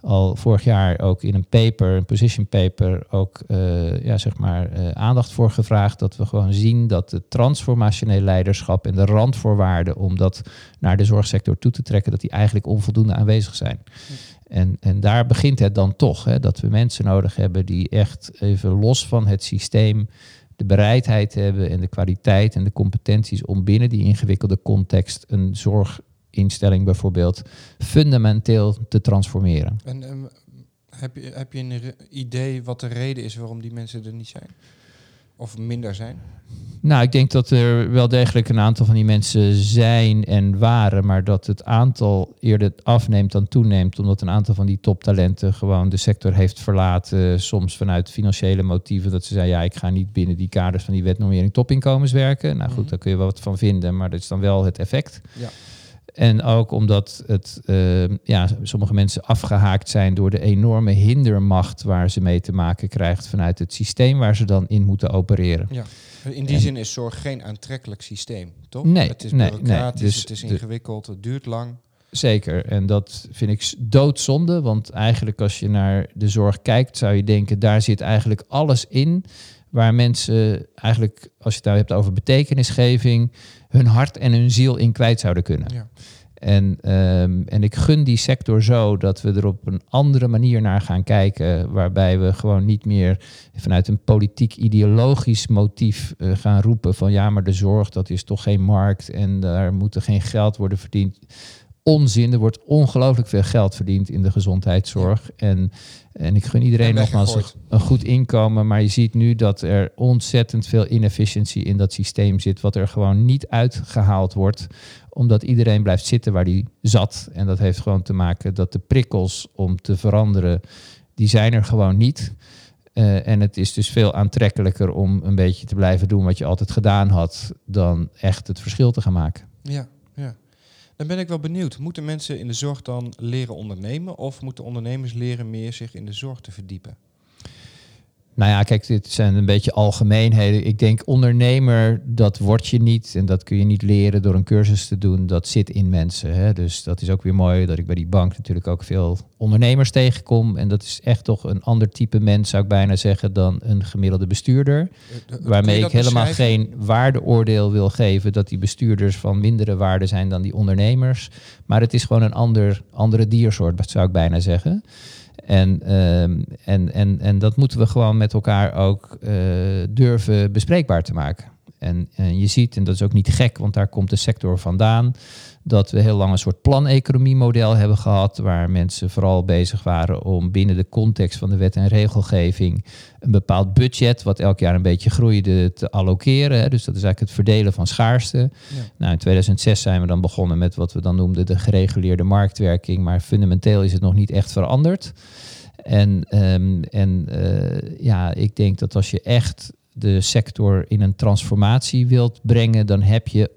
al vorig jaar ook in een paper, een position paper, ook eh, ja, zeg maar, eh, aandacht voor gevraagd. Dat we gewoon zien dat het transformationeel leiderschap en de randvoorwaarden om dat naar de zorgsector toe te trekken, dat die eigenlijk onvoldoende aanwezig zijn. En, en daar begint het dan toch, hè, dat we mensen nodig hebben die echt even los van het systeem de bereidheid hebben en de kwaliteit en de competenties om binnen die ingewikkelde context een zorginstelling bijvoorbeeld fundamenteel te transformeren. En heb, je, heb je een idee wat de reden is waarom die mensen er niet zijn? Of minder zijn? Nou, ik denk dat er wel degelijk een aantal van die mensen zijn en waren, maar dat het aantal eerder afneemt dan toeneemt, omdat een aantal van die toptalenten gewoon de sector heeft verlaten, soms vanuit financiële motieven, dat ze zeggen, ja, ik ga niet binnen die kaders van die wetnormering topinkomens werken. Nou goed, Mhm. daar kun je wel wat van vinden, maar dat is dan wel het effect. Ja. En ook omdat het, eh, ja, sommige mensen afgehaakt zijn door de enorme hindermacht waar ze mee te maken krijgt vanuit het systeem waar ze dan in moeten opereren. In die En- zin is zorg geen aantrekkelijk systeem, toch? Nee, het is nee, bureaucratisch, nee. Dus het is ingewikkeld, het duurt lang. Zeker, en dat vind ik doodzonde, want eigenlijk als je naar de zorg kijkt, zou je denken, daar zit eigenlijk alles in waar mensen eigenlijk, als je het nou hebt over betekenisgeving, hun hart en hun ziel in kwijt zouden kunnen. Ja. En, ehm, en ik gun die sector zo dat we er op een andere manier naar gaan kijken, waarbij we gewoon niet meer vanuit een politiek ideologisch motief eh, gaan roepen van ja, maar de zorg dat is toch geen markt en daar moet er geen geld worden verdiend. Onzin, er wordt ongelooflijk veel geld verdiend in de gezondheidszorg. En, en ik gun iedereen En nogmaals een, een goed inkomen, maar je ziet nu dat er ontzettend veel inefficiëntie in dat systeem zit, wat er gewoon niet uitgehaald wordt omdat iedereen blijft zitten waar die zat. En dat heeft gewoon te maken dat de prikkels om te veranderen, die zijn er gewoon niet. Eh, en het is dus veel aantrekkelijker om een beetje te blijven doen wat je altijd gedaan had, dan echt het verschil te gaan maken. Ja. Dan ben ik wel benieuwd. Moeten mensen in de zorg dan leren ondernemen of moeten ondernemers leren meer zich in de zorg te verdiepen? Nou ja, kijk, dit zijn een beetje algemeenheden. Ik denk ondernemer, dat word je niet en dat kun je niet leren door een cursus te doen. Dat zit in mensen. Hè? Dus dat is ook weer mooi dat ik bij die bank natuurlijk ook veel ondernemers tegenkom. En dat is echt toch een ander type mens, zou ik bijna zeggen, dan een gemiddelde bestuurder. Eh, Waarmee ik helemaal geen waardeoordeel wil geven dat die bestuurders van mindere waarde zijn dan die ondernemers. Maar het is gewoon een ander, andere diersoort, zou ik bijna zeggen. En, ehm, en, en, en dat moeten we gewoon met elkaar ook uh, durven bespreekbaar te maken. En, en je ziet, en dat is ook niet gek, want daar komt de sector vandaan dat we heel lang een soort planeconomie-model hebben gehad, waar mensen vooral bezig waren om binnen de context van de wet en regelgeving een bepaald budget, wat elk jaar een beetje groeide, te allokeren. Dus dat is eigenlijk het verdelen van schaarste. Ja. Nou, in 2006 zijn we dan begonnen met wat we dan noemden de gereguleerde marktwerking, maar fundamenteel is het nog niet echt veranderd. En, um, en uh, ja, ik denk dat als je echt de sector in een transformatie wilt brengen, dan heb je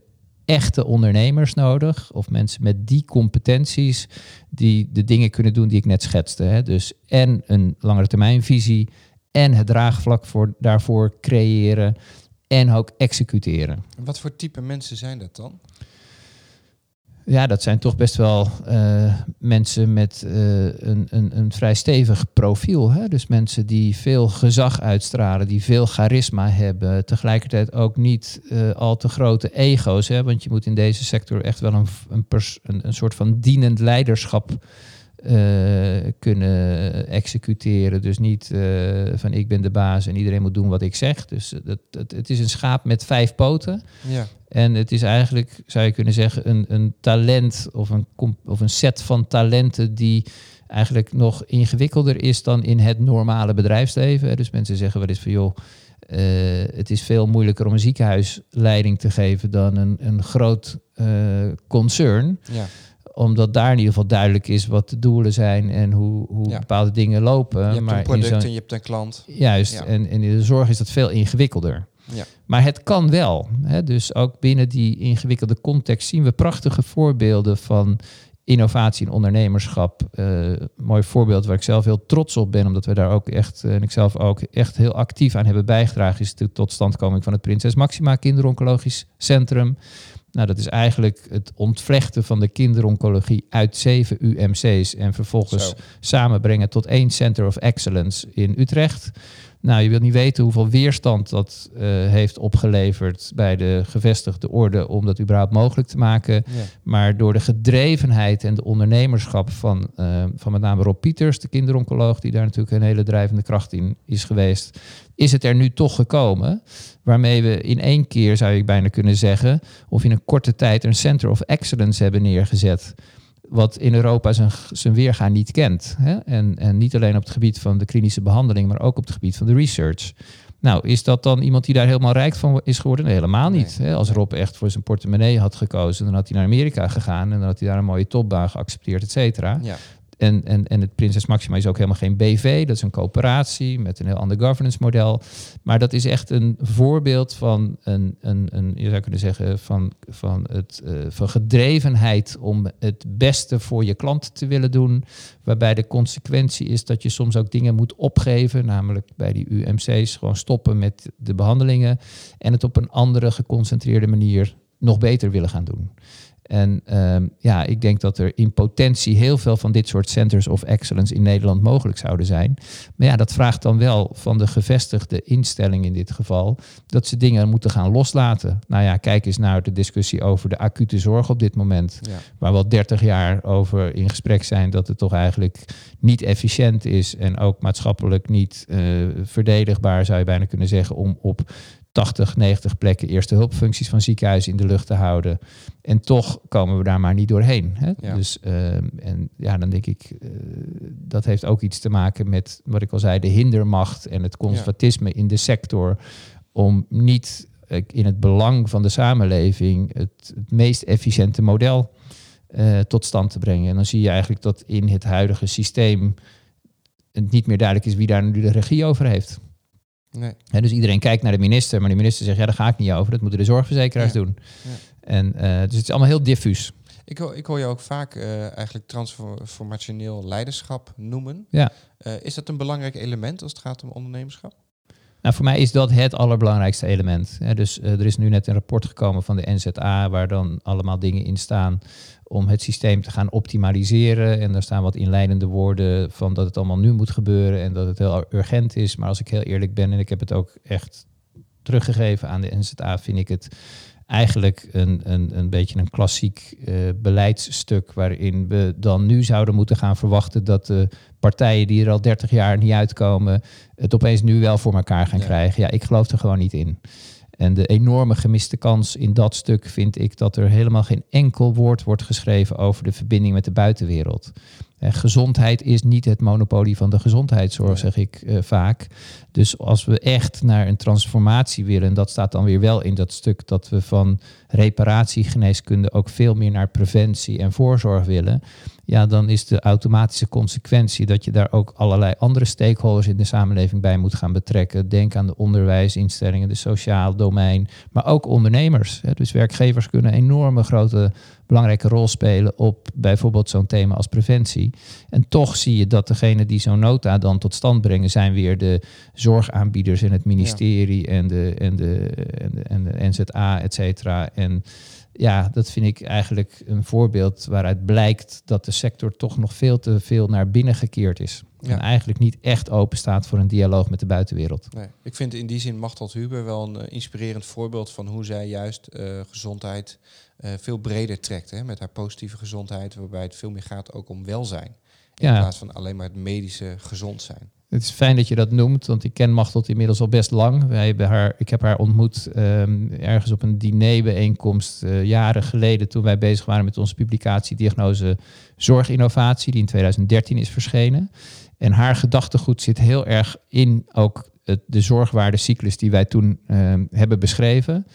echte ondernemers nodig. Of mensen met die competenties die de dingen kunnen doen die ik net schetste. Hè. Dus en een langere termijnvisie en het draagvlak voor, daarvoor creëren en ook executeren. Wat voor type mensen zijn dat dan? Ja, dat zijn toch best wel uh, mensen met uh, een, een, een vrij stevig profiel. Hè? Dus mensen die veel gezag uitstralen, die veel charisma hebben. Tegelijkertijd ook niet uh, al te grote ego's. Hè? Want je moet in deze sector echt wel een, een, een soort van dienend leiderschap kunnen executeren. Dus niet van ik ben de baas en iedereen moet doen wat ik zeg. Dus dat, dat, het is een schaap met vijf poten. Ja. En het is eigenlijk, zou je kunnen zeggen, een, een talent of een, of een set van talenten die eigenlijk nog ingewikkelder is dan in het normale bedrijfsleven. Dus mensen zeggen wel eens van joh, uh, het is veel moeilijker om een ziekenhuisleiding te geven dan een, een groot concern. Ja omdat daar in ieder geval duidelijk is wat de doelen zijn en hoe, hoe ja. bepaalde dingen lopen. Je hebt maar een product en je hebt een klant. Juist, ja. en, en in de zorg is dat veel ingewikkelder. Ja. Maar het kan wel. Hè? Dus ook binnen die ingewikkelde context zien we prachtige voorbeelden van innovatie en ondernemerschap. Uh, mooi voorbeeld waar ik zelf heel trots op ben, omdat we daar ook echt, en ik zelf ook echt heel actief aan hebben bijgedragen, is de totstandkoming van het Prinses Maxima Kinderoncologisch Centrum. Nou, dat is eigenlijk het ontvlechten van de kinderoncologie uit zeven UMC's en vervolgens Zo. samenbrengen tot één Center of Excellence in Utrecht. Nou, je wilt niet weten hoeveel weerstand dat uh, heeft opgeleverd bij de gevestigde orde om dat überhaupt mogelijk te maken. Ja. Maar door de gedrevenheid en de ondernemerschap van, uh, van met name Rob Pieters, de kinderoncoloog, die daar natuurlijk een hele drijvende kracht in is geweest, is het er nu toch gekomen. Waarmee we in één keer, zou je bijna kunnen zeggen, of in een korte tijd een Center of Excellence hebben neergezet wat in Europa zijn, zijn weergaan niet kent. Hè? En, en niet alleen op het gebied van de klinische behandeling, maar ook op het gebied van de research. Nou, is dat dan iemand die daar helemaal rijk van is geworden? Nee, helemaal niet. Nee. Als Rob echt voor zijn portemonnee had gekozen, dan had hij naar Amerika gegaan en dan had hij daar een mooie topbaan geaccepteerd, et cetera. Ja. En, en, en het Prinses Maxima is ook helemaal geen BV, dat is een coöperatie met een heel ander governance model. Maar dat is echt een voorbeeld van een, een, een je zou kunnen zeggen, van, van, het, uh, van gedrevenheid om het beste voor je klant te willen doen. Waarbij de consequentie is dat je soms ook dingen moet opgeven, namelijk bij die UMC's gewoon stoppen met de behandelingen en het op een andere geconcentreerde manier nog beter willen gaan doen. En um, ja, ik denk dat er in potentie heel veel van dit soort centers of excellence in Nederland mogelijk zouden zijn. Maar ja, dat vraagt dan wel van de gevestigde instelling in dit geval dat ze dingen moeten gaan loslaten. Nou ja, kijk eens naar de discussie over de acute zorg op dit moment, ja. waar we al 30 jaar over in gesprek zijn dat het toch eigenlijk niet efficiënt is en ook maatschappelijk niet uh, verdedigbaar, zou je bijna kunnen zeggen, om op 80, 90 plekken eerste hulpfuncties van ziekenhuizen in de lucht te houden. En toch komen we daar maar niet doorheen. Hè? Ja. Dus uh, en ja, dan denk ik, uh, dat heeft ook iets te maken met wat ik al zei, de hindermacht en het conservatisme ja. in de sector. Om niet uh, in het belang van de samenleving het, het meest efficiënte model tot stand te brengen. En dan zie je eigenlijk dat in het huidige systeem het niet meer duidelijk is wie daar nu de regie over heeft. Nee. Dus iedereen kijkt naar de minister, maar de minister zegt, ja, daar ga ik niet over. Dat moeten de zorgverzekeraars Ja. doen. Ja. En, eh, dus het is allemaal heel diffuus. Ik, hoor- ik hoor je ook vaak eh, eigenlijk transformationeel leiderschap noemen. Ja. Eh, is dat een belangrijk element als het gaat om ondernemerschap? Nou, voor mij is dat het allerbelangrijkste element. Dus eh, er is nu net een rapport gekomen van de NZA, waar dan allemaal dingen in staan om het systeem te gaan optimaliseren. En daar staan wat inleidende woorden van dat het allemaal nu moet gebeuren en dat het heel urgent is. Maar als ik heel eerlijk ben, en ik heb het ook echt teruggegeven aan de NZA, vind ik het eigenlijk een, een, een beetje een klassiek eh, beleidsstuk waarin we dan nu zouden moeten gaan verwachten dat de partijen die er al 30 jaar niet uitkomen, het opeens nu wel voor elkaar gaan Ja. krijgen. Ja, ik geloof er gewoon niet in. En de enorme gemiste kans in dat stuk vind ik dat er helemaal geen enkel woord wordt geschreven over de verbinding met de buitenwereld. Eh, gezondheid is niet het monopolie van de gezondheidszorg, zeg ik eh, vaak. Dus als we echt naar een transformatie willen, en dat staat dan weer wel in dat stuk dat we van reparatiegeneeskunde ook veel meer naar preventie en voorzorg willen, ja, dan is de automatische consequentie dat je daar ook allerlei andere stakeholders in de samenleving bij moet gaan betrekken. Denk aan de onderwijsinstellingen, de sociaal domein, maar ook ondernemers. Dus werkgevers kunnen enorme grote belangrijke rol spelen op bijvoorbeeld zo'n thema als preventie. En toch zie je dat degene die zo'n nota dan tot stand brengen, zijn weer de zorgaanbieders en het ministerie en, de, en, de, en, de, en de NZA, et cetera. En ja, dat vind ik eigenlijk een voorbeeld waaruit blijkt dat de sector toch nog veel te veel naar binnen gekeerd is. Ja. En eigenlijk niet echt open staat voor een dialoog met de buitenwereld. Nee. Ik vind in die zin Machteld Huber wel een eh, inspirerend voorbeeld van hoe zij juist eh, gezondheid veel breder trekt. Hè, met haar positieve gezondheid, waarbij het veel meer gaat ook om welzijn. In Ja. plaats van alleen maar het medische gezond zijn. Het is fijn dat je dat noemt, want ik ken Machteld inmiddels al best lang. Wij hebben haar, ik heb haar ontmoet ehm, ergens op een dinerbijeenkomst eh, jaren geleden toen wij bezig waren met onze publicatie Diagnose Zorginnovatie, die in 2013 is verschenen. En haar gedachtegoed zit heel erg in ook het, de zorgwaardecyclus die wij toen ehm, hebben beschreven.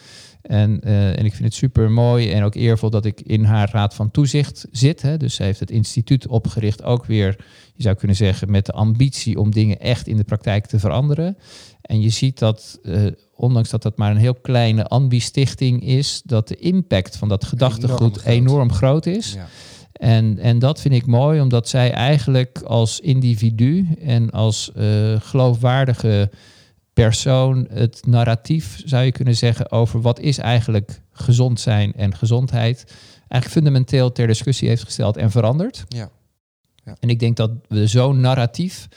En, eh, en ik vind het super mooi en ook eervol dat ik in haar raad van toezicht zit. Hè. Dus ze heeft het instituut opgericht, ook weer, je zou kunnen zeggen, met de ambitie om dingen echt in de praktijk te veranderen. En je ziet dat, eh, ondanks dat dat maar een heel kleine ambi-stichting is, dat de impact van dat gedachtegoed enorm groot is. Ja. En, en dat vind ik mooi, omdat zij eigenlijk als individu en als eh, geloofwaardige persoon het narratief, zou je kunnen zeggen, over wat is eigenlijk gezond zijn en gezondheid, eigenlijk fundamenteel ter discussie heeft gesteld en veranderd. Ja. En ik denk dat we zo'n narratief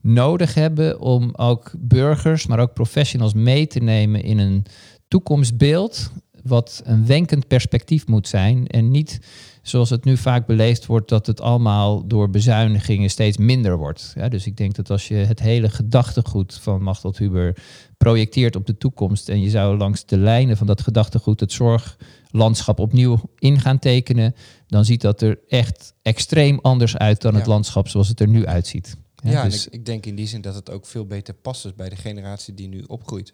nodig hebben om ook burgers, maar ook professionals mee te nemen in een toekomstbeeld wat een wenkend perspectief moet zijn en niet zoals het nu vaak beleefd wordt dat het allemaal door bezuinigingen steeds minder wordt. Ja, dus ik denk dat als je het hele gedachtegoed van Machteld Huber projecteert op de toekomst en je zou langs de lijnen van dat gedachtegoed het zorglandschap opnieuw in gaan tekenen, dan ziet dat er echt extreem anders uit dan het landschap zoals het er nu uitziet. Ja, Ja, dus- en ik, ik denk in die zin dat het ook veel beter past dus bij de generatie die nu opgroeit.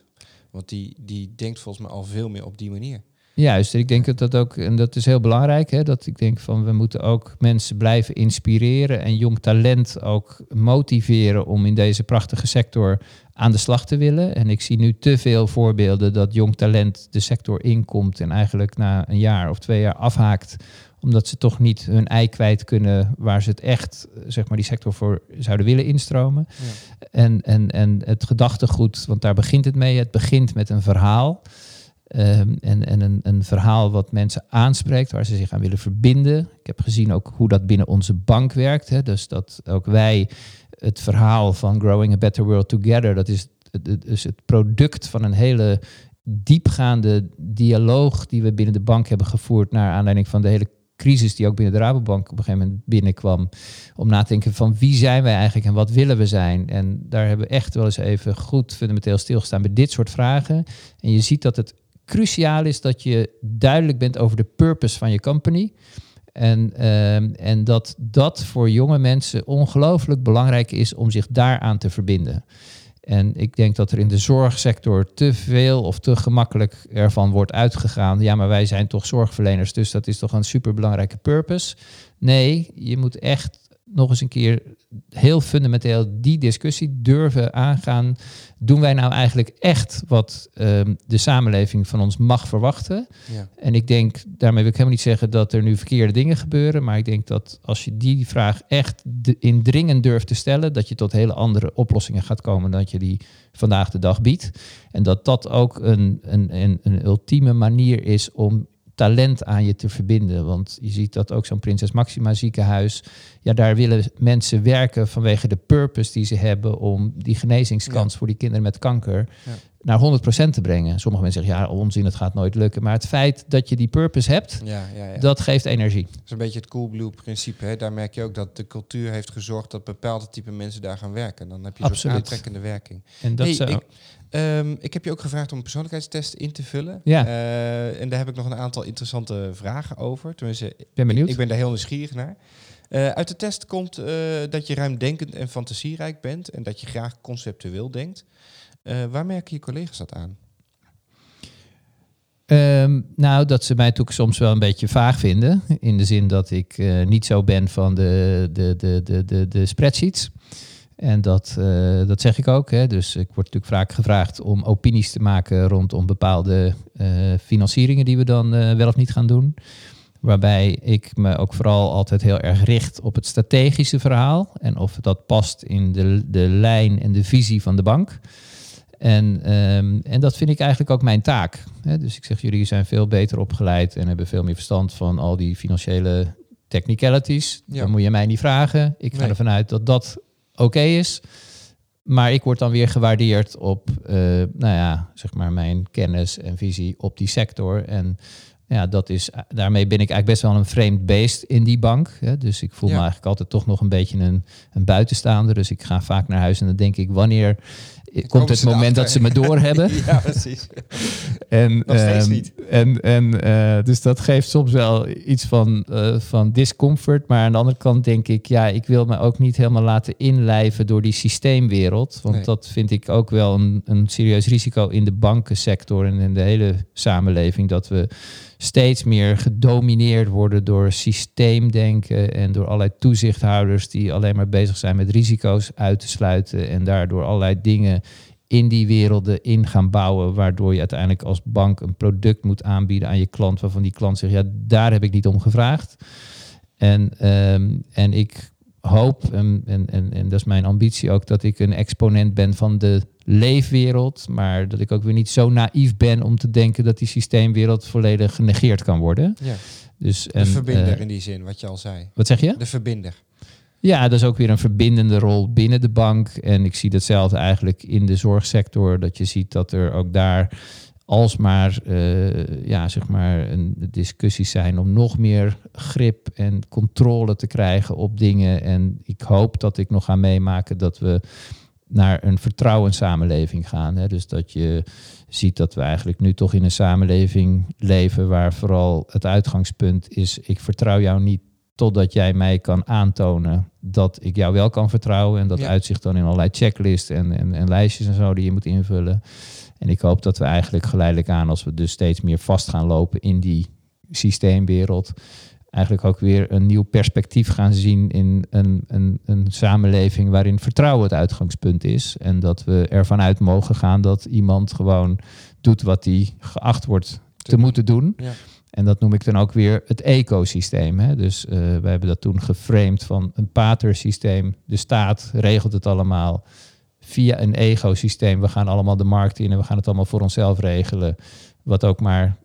Want die, die denkt volgens mij al veel meer op die manier. Juist, ik denk dat dat ook, en dat is heel belangrijk, hè, dat ik denk van we moeten ook mensen blijven inspireren en jong talent ook motiveren om in deze prachtige sector aan de slag te willen. En ik zie nu te veel voorbeelden dat jong talent de sector inkomt en eigenlijk na een jaar of twee jaar afhaakt omdat ze toch niet hun ei kwijt kunnen waar ze het echt, zeg maar, die sector voor zouden willen instromen. Ja. En, en, en het gedachtegoed, want daar begint het mee. Het begint met een verhaal. Ehm, en en een, een verhaal wat mensen aanspreekt, waar ze zich aan willen verbinden. Ik heb gezien ook hoe dat binnen onze bank werkt. Hè. Dus dat ook wij het verhaal van Growing a Better World Together, dat is het, is het product van een hele diepgaande dialoog die we binnen de bank hebben gevoerd naar aanleiding van de hele crisis die ook binnen de Rabobank op een gegeven moment binnenkwam. Om na te denken van wie zijn wij eigenlijk en wat willen we zijn. En daar hebben we echt wel eens even goed fundamenteel stilgestaan bij dit soort vragen. En je ziet dat het cruciaal is dat je duidelijk bent over de purpose van je company. En, ehm, en dat dat voor jonge mensen ongelooflijk belangrijk is om zich daaraan te verbinden. En ik denk dat er in de zorgsector te veel of te gemakkelijk ervan wordt uitgegaan. Ja, maar wij zijn toch zorgverleners, dus dat is toch een superbelangrijke purpose. Nee, je moet echt nog eens een keer heel fundamenteel die discussie durven aangaan. Doen wij nou eigenlijk echt wat ehm, de samenleving van ons mag verwachten? Ja. En ik denk, daarmee wil ik helemaal niet zeggen dat er nu verkeerde dingen gebeuren. Maar ik denk dat als je die vraag echt indringend durft te stellen, dat je tot hele andere oplossingen gaat komen dan dat je die vandaag de dag biedt. En dat dat ook een, een, een, een ultieme manier is om talent aan je te verbinden. Want je ziet dat ook zo'n Prinses Maxima ziekenhuis. Ja, daar willen mensen werken vanwege de purpose die ze hebben om die genezingskans voor die kinderen met kanker Ja. naar 100% te brengen. Sommige mensen zeggen ja, onzin, het gaat nooit lukken. Maar het feit dat je die purpose hebt, Ja, dat geeft energie. Dat is een beetje het Coolblue principe. Hè? Daar merk je ook dat de cultuur heeft gezorgd dat bepaalde type mensen daar gaan werken. Dan heb je een aantrekkende werking. En dat Hey, zou- ik, ehm, ik heb je ook gevraagd om een persoonlijkheidstest in te vullen. Ja. Eh, en daar heb ik nog een aantal interessante vragen over. Tenminste, ben benieuwd. ik ben daar heel nieuwsgierig naar. Eh, uit de test komt eh, dat je ruimdenkend en fantasierijk bent en dat je graag conceptueel denkt. Waar merken je collega's dat aan? Ehm, nou, dat ze mij natuurlijk soms wel een beetje vaag vinden. In de zin dat ik niet zo ben van de, de, de, de, de, de spreadsheets. En dat, eh, dat zeg ik ook. Hè. Dus ik word natuurlijk vaak gevraagd om opinies te maken rondom bepaalde eh, financieringen die we dan eh, wel of niet gaan doen. Waarbij ik me ook vooral altijd heel erg richt op het strategische verhaal. En of dat past in de, de lijn en de visie van de bank. En, ehm, en dat vind ik eigenlijk ook mijn taak. Hè? Dus ik zeg, jullie zijn veel beter opgeleid en hebben veel meer verstand van al die financiële technicalities. Ja. Dan moet je mij niet vragen. Ik ga Nee. ervan uit dat dat oké is. Maar ik word dan weer gewaardeerd op, eh, nou ja, zeg maar mijn kennis en visie op die sector. En ja, dat is, daarmee ben ik eigenlijk best wel een vreemd beest in die bank. Hè? Dus ik voel Ja. me eigenlijk altijd toch nog een beetje een, een buitenstaander. Dus ik ga vaak naar huis en dan denk ik, wanneer komt het moment dat ze me doorhebben? [laughs] ja, precies. En, Nog steeds ehm, niet. En, en eh, dus dat geeft soms wel iets van, eh, van discomfort. Maar aan de andere kant denk ik, ja, ik wil me ook niet helemaal laten inlijven door die systeemwereld. Want Nee. dat vind ik ook wel een, een serieus risico in de bankensector en in de hele samenleving. Dat we steeds meer gedomineerd worden door systeemdenken en door allerlei toezichthouders die alleen maar bezig zijn met risico's uit te sluiten en daardoor allerlei dingen in die werelden in gaan bouwen, waardoor je uiteindelijk als bank een product moet aanbieden aan je klant, waarvan die klant zegt, ja, daar heb ik niet om gevraagd. En, ehm, en ik hoop, en, en, en, en dat is mijn ambitie ook, dat ik een exponent ben van de leefwereld, maar dat ik ook weer niet zo naïef ben om te denken dat die systeemwereld volledig genegeerd kan worden. Ja. Dus, De verbinder eh, in die zin, wat je al zei. wat zeg je? De verbinder. Ja, dat is ook weer een verbindende rol binnen de bank. En ik zie datzelfde eigenlijk in de zorgsector. Dat je ziet dat er ook daar alsmaar eh ja, zeg maar een discussies zijn om nog meer grip en controle te krijgen op dingen. En ik hoop dat ik nog ga meemaken dat we naar een vertrouwenssamenleving gaan. Hè? Dus dat je ziet dat we eigenlijk nu toch in een samenleving leven waar vooral het uitgangspunt is: ik vertrouw jou niet totdat jij mij kan aantonen dat ik jou wel kan vertrouwen. En dat Ja. uitzicht dan in allerlei checklists en, en, en lijstjes en zo die je moet invullen. En ik hoop dat we eigenlijk geleidelijk aan, als we dus steeds meer vast gaan lopen in die systeemwereld, eigenlijk ook weer een nieuw perspectief gaan zien in een, een, een samenleving waarin vertrouwen het uitgangspunt is. En dat we ervan uit mogen gaan dat iemand gewoon doet wat hij geacht wordt te moeten doen. Ja. En dat noem ik dan ook weer het ecosysteem. Hè? Dus eh we hebben dat toen geframed van een patersysteem. De staat regelt het allemaal via een ecosysteem. We gaan allemaal de markt in en we gaan het allemaal voor onszelf regelen. Wat ook maar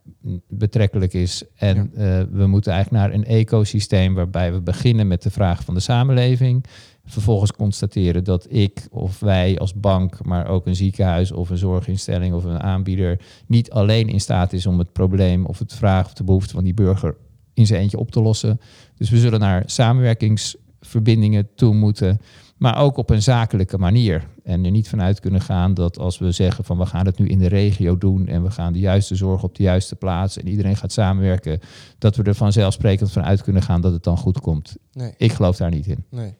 betrekkelijk is. En eh, we moeten eigenlijk naar een ecosysteem waarbij we beginnen met de vraag van de samenleving. Vervolgens constateren dat ik of wij als bank, maar ook een ziekenhuis of een zorginstelling of een aanbieder niet alleen in staat is om het probleem of het vraag of de behoefte van die burger in zijn eentje op te lossen. Dus we zullen naar samenwerkingsverbindingen toe moeten, maar ook op een zakelijke manier. En er niet vanuit kunnen gaan dat als we zeggen van we gaan het nu in de regio doen en we gaan de juiste zorg op de juiste plaats en iedereen gaat samenwerken, dat we er vanzelfsprekend vanuit kunnen gaan dat het dan goed komt. Nee, Ik geloof daar niet in. nee.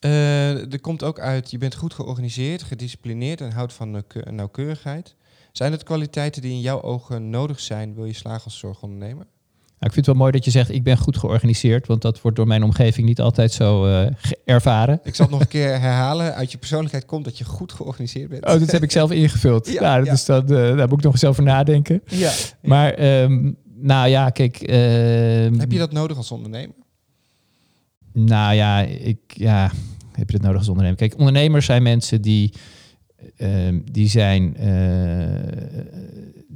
Eh, er komt ook uit, je bent goed georganiseerd, gedisciplineerd en houdt van nauwke- nauwkeurigheid. Zijn het kwaliteiten die in jouw ogen nodig zijn, wil je slagen als zorgondernemer? Ik vind het wel mooi dat je zegt, ik ben goed georganiseerd, want dat wordt door mijn omgeving niet altijd zo uh, ervaren. Ik zal het nog een keer herhalen. Uit je persoonlijkheid komt dat je goed georganiseerd bent. Oh, dat heb ik zelf ingevuld. Ja, nou, dat Is dat, uh, daar moet ik nog eens over nadenken. Ja. Maar, um, nou ja, kijk... Uh, heb je dat nodig als ondernemer? Nou ja, ik, ja, heb je dat nodig als ondernemer? Kijk, ondernemers zijn mensen die, ehm, die zijn, uh,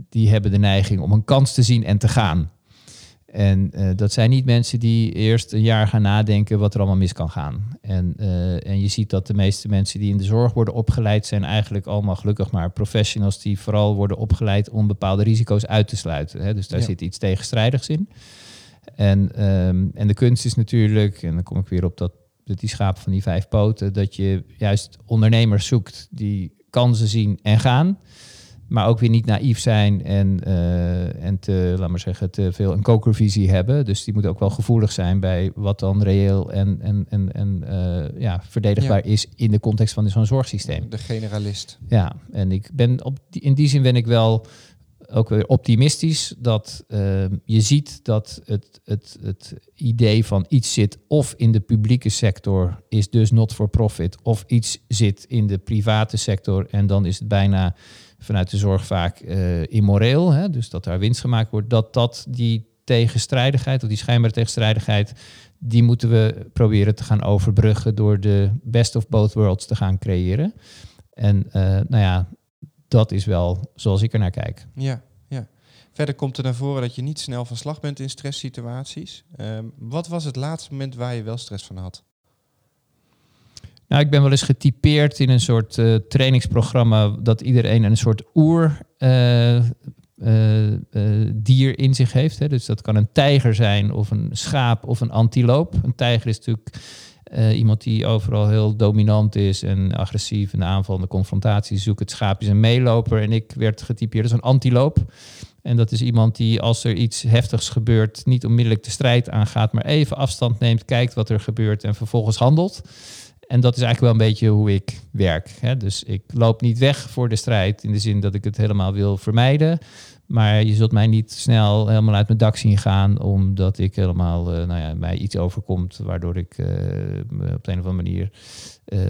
die hebben de neiging om een kans te zien en te gaan. En uh, dat zijn niet mensen die eerst een jaar gaan nadenken wat er allemaal mis kan gaan. En, uh, en je ziet dat de meeste mensen die in de zorg worden opgeleid, zijn eigenlijk allemaal gelukkig maar professionals die vooral worden opgeleid om bepaalde risico's uit te sluiten. Hè? Dus daar ja. zit iets tegenstrijdigs in. En, um, en de kunst is natuurlijk, en dan kom ik weer op dat, die schaap van die vijf poten, dat je juist ondernemers zoekt die kansen zien en gaan maar ook weer niet naïef zijn en, uh, en te, laat maar zeggen, te veel een kokervisie hebben. Dus die moet ook wel gevoelig zijn bij wat dan reëel en, en, en, en uh, ja, verdedigbaar is in de context van zo'n zorgsysteem. De generalist. Ja, en ik ben op die, in die zin ben ik wel ook weer optimistisch dat uh, je ziet dat het, het, het idee van iets zit of in de publieke sector is dus not for profit of iets zit in de private sector en dan is het bijna vanuit de zorg vaak uh, immoreel, hè, dus dat daar winst gemaakt wordt, dat dat die tegenstrijdigheid, of die schijnbare tegenstrijdigheid, die moeten we proberen te gaan overbruggen door de best of both worlds te gaan creëren. En uh, nou ja, dat is wel zoals ik er naar kijk. Ja, ja. Verder komt er naar voren dat je niet snel van slag bent in stresssituaties. Uh, wat was het laatste moment waar je wel stress van had? Nou, ik ben wel eens getypeerd in een soort uh, trainingsprogramma dat iedereen een soort oer uh, uh, dier in zich heeft. Hè. Dus dat kan een tijger zijn of een schaap of een antiloop. Een tijger is natuurlijk iemand die overal heel dominant is en agressief en de aanval en de confrontatie zoekt. Het schaap is een meeloper en ik werd getypeerd als een antiloop. En dat is iemand die als er iets heftigs gebeurt niet onmiddellijk de strijd aangaat, maar even afstand neemt, kijkt wat er gebeurt en vervolgens handelt. En dat is eigenlijk wel een beetje hoe ik werk. Hè? Dus ik loop niet weg voor de strijd in de zin dat ik het helemaal wil vermijden. Maar je zult mij niet snel helemaal uit mijn dak zien gaan, omdat ik helemaal, uh, nou ja, mij iets overkomt, waardoor ik uh, op de een of andere manier, uh,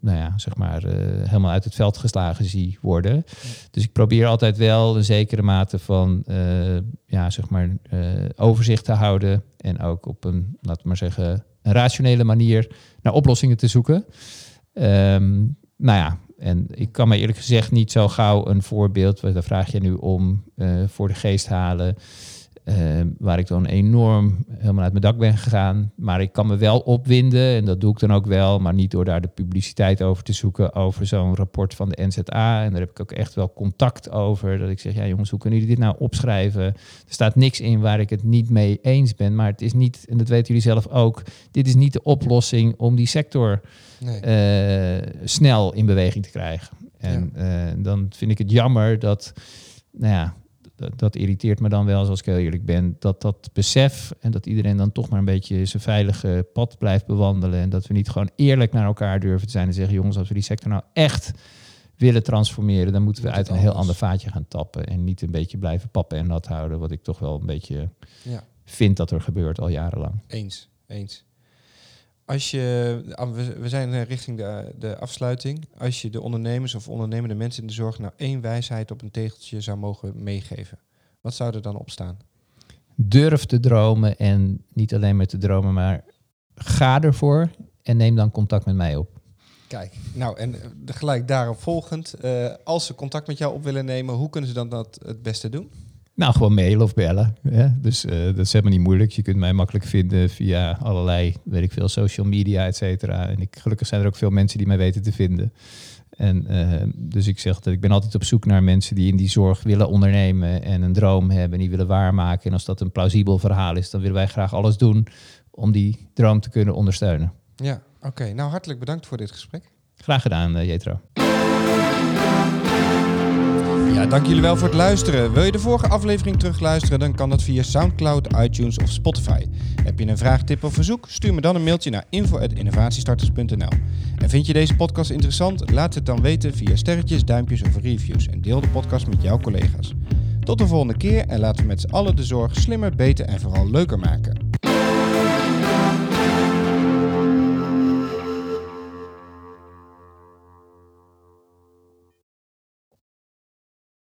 nou ja, zeg maar, helemaal uit het veld geslagen zie worden. Dus ik probeer altijd wel een zekere mate van, ja, zeg maar, overzicht te houden en ook op een, laten we maar zeggen, een rationele manier naar oplossingen te zoeken. Um, nou ja, en ik kan me eerlijk gezegd niet zo gauw een voorbeeld, daar vraag je nu om, uh, voor de geest halen. Uh, waar ik dan enorm helemaal uit mijn dak ben gegaan. Maar ik kan me wel opwinden, en dat doe ik dan ook wel, maar niet door daar de publiciteit over te zoeken, over zo'n rapport van de NZA. En daar heb ik ook echt wel contact over. Dat ik zeg, ja jongens, hoe kunnen jullie dit nou opschrijven? Er staat niks in waar ik het niet mee eens ben. Maar het is niet, en dat weten jullie zelf ook, dit is niet de oplossing om die sector nee. uh, snel in beweging te krijgen. En ja. uh, dan vind ik het jammer dat, nou ja, dat, dat, irriteert me dan wel, zoals ik heel eerlijk ben, dat dat besef en dat iedereen dan toch maar een beetje zijn veilige pad blijft bewandelen en dat we niet gewoon eerlijk naar elkaar durven te zijn en zeggen, jongens, als we die sector nou echt willen transformeren, dan moeten we uit een heel ander vaatje gaan tappen en niet een beetje blijven pappen en nat houden, wat ik toch wel een beetje ja. vind dat er gebeurt al jarenlang. Eens, eens. Als je, we zijn richting de, de afsluiting. Als je de ondernemers of ondernemende mensen in de zorg nou één wijsheid op een tegeltje zou mogen meegeven, wat zou er dan op staan? Durf te dromen en niet alleen met te dromen, maar ga ervoor en neem dan contact met mij op. Kijk, nou en gelijk daarop volgend, uh, als ze contact met jou op willen nemen, hoe kunnen ze dan dat het beste doen? Nou, gewoon mailen of bellen. Dus uh, dat is helemaal niet moeilijk. Je kunt mij makkelijk vinden via allerlei, weet ik veel, social media, et cetera. En ik, gelukkig zijn er ook veel mensen die mij weten te vinden. En uh, dus ik zeg dat ik ben altijd op zoek naar mensen die in die zorg willen ondernemen en een droom hebben en die willen waarmaken. En als dat een plausibel verhaal is, dan willen wij graag alles doen om die droom te kunnen ondersteunen. Ja, oké. Okay. Nou, hartelijk bedankt voor dit gesprek. Graag gedaan, uh, Jetro. Ja, dank jullie wel voor het luisteren. Wil je de vorige aflevering terugluisteren, dan kan dat via Soundcloud, iTunes of Spotify. Heb je een vraag, tip of verzoek? Stuur me dan een mailtje naar info.innovatiestarters.nl. En vind je deze podcast interessant? Laat het dan weten via sterretjes, duimpjes of reviews en deel de podcast met jouw collega's. Tot de volgende keer en laten we met z'n allen de zorg slimmer, beter en vooral leuker maken.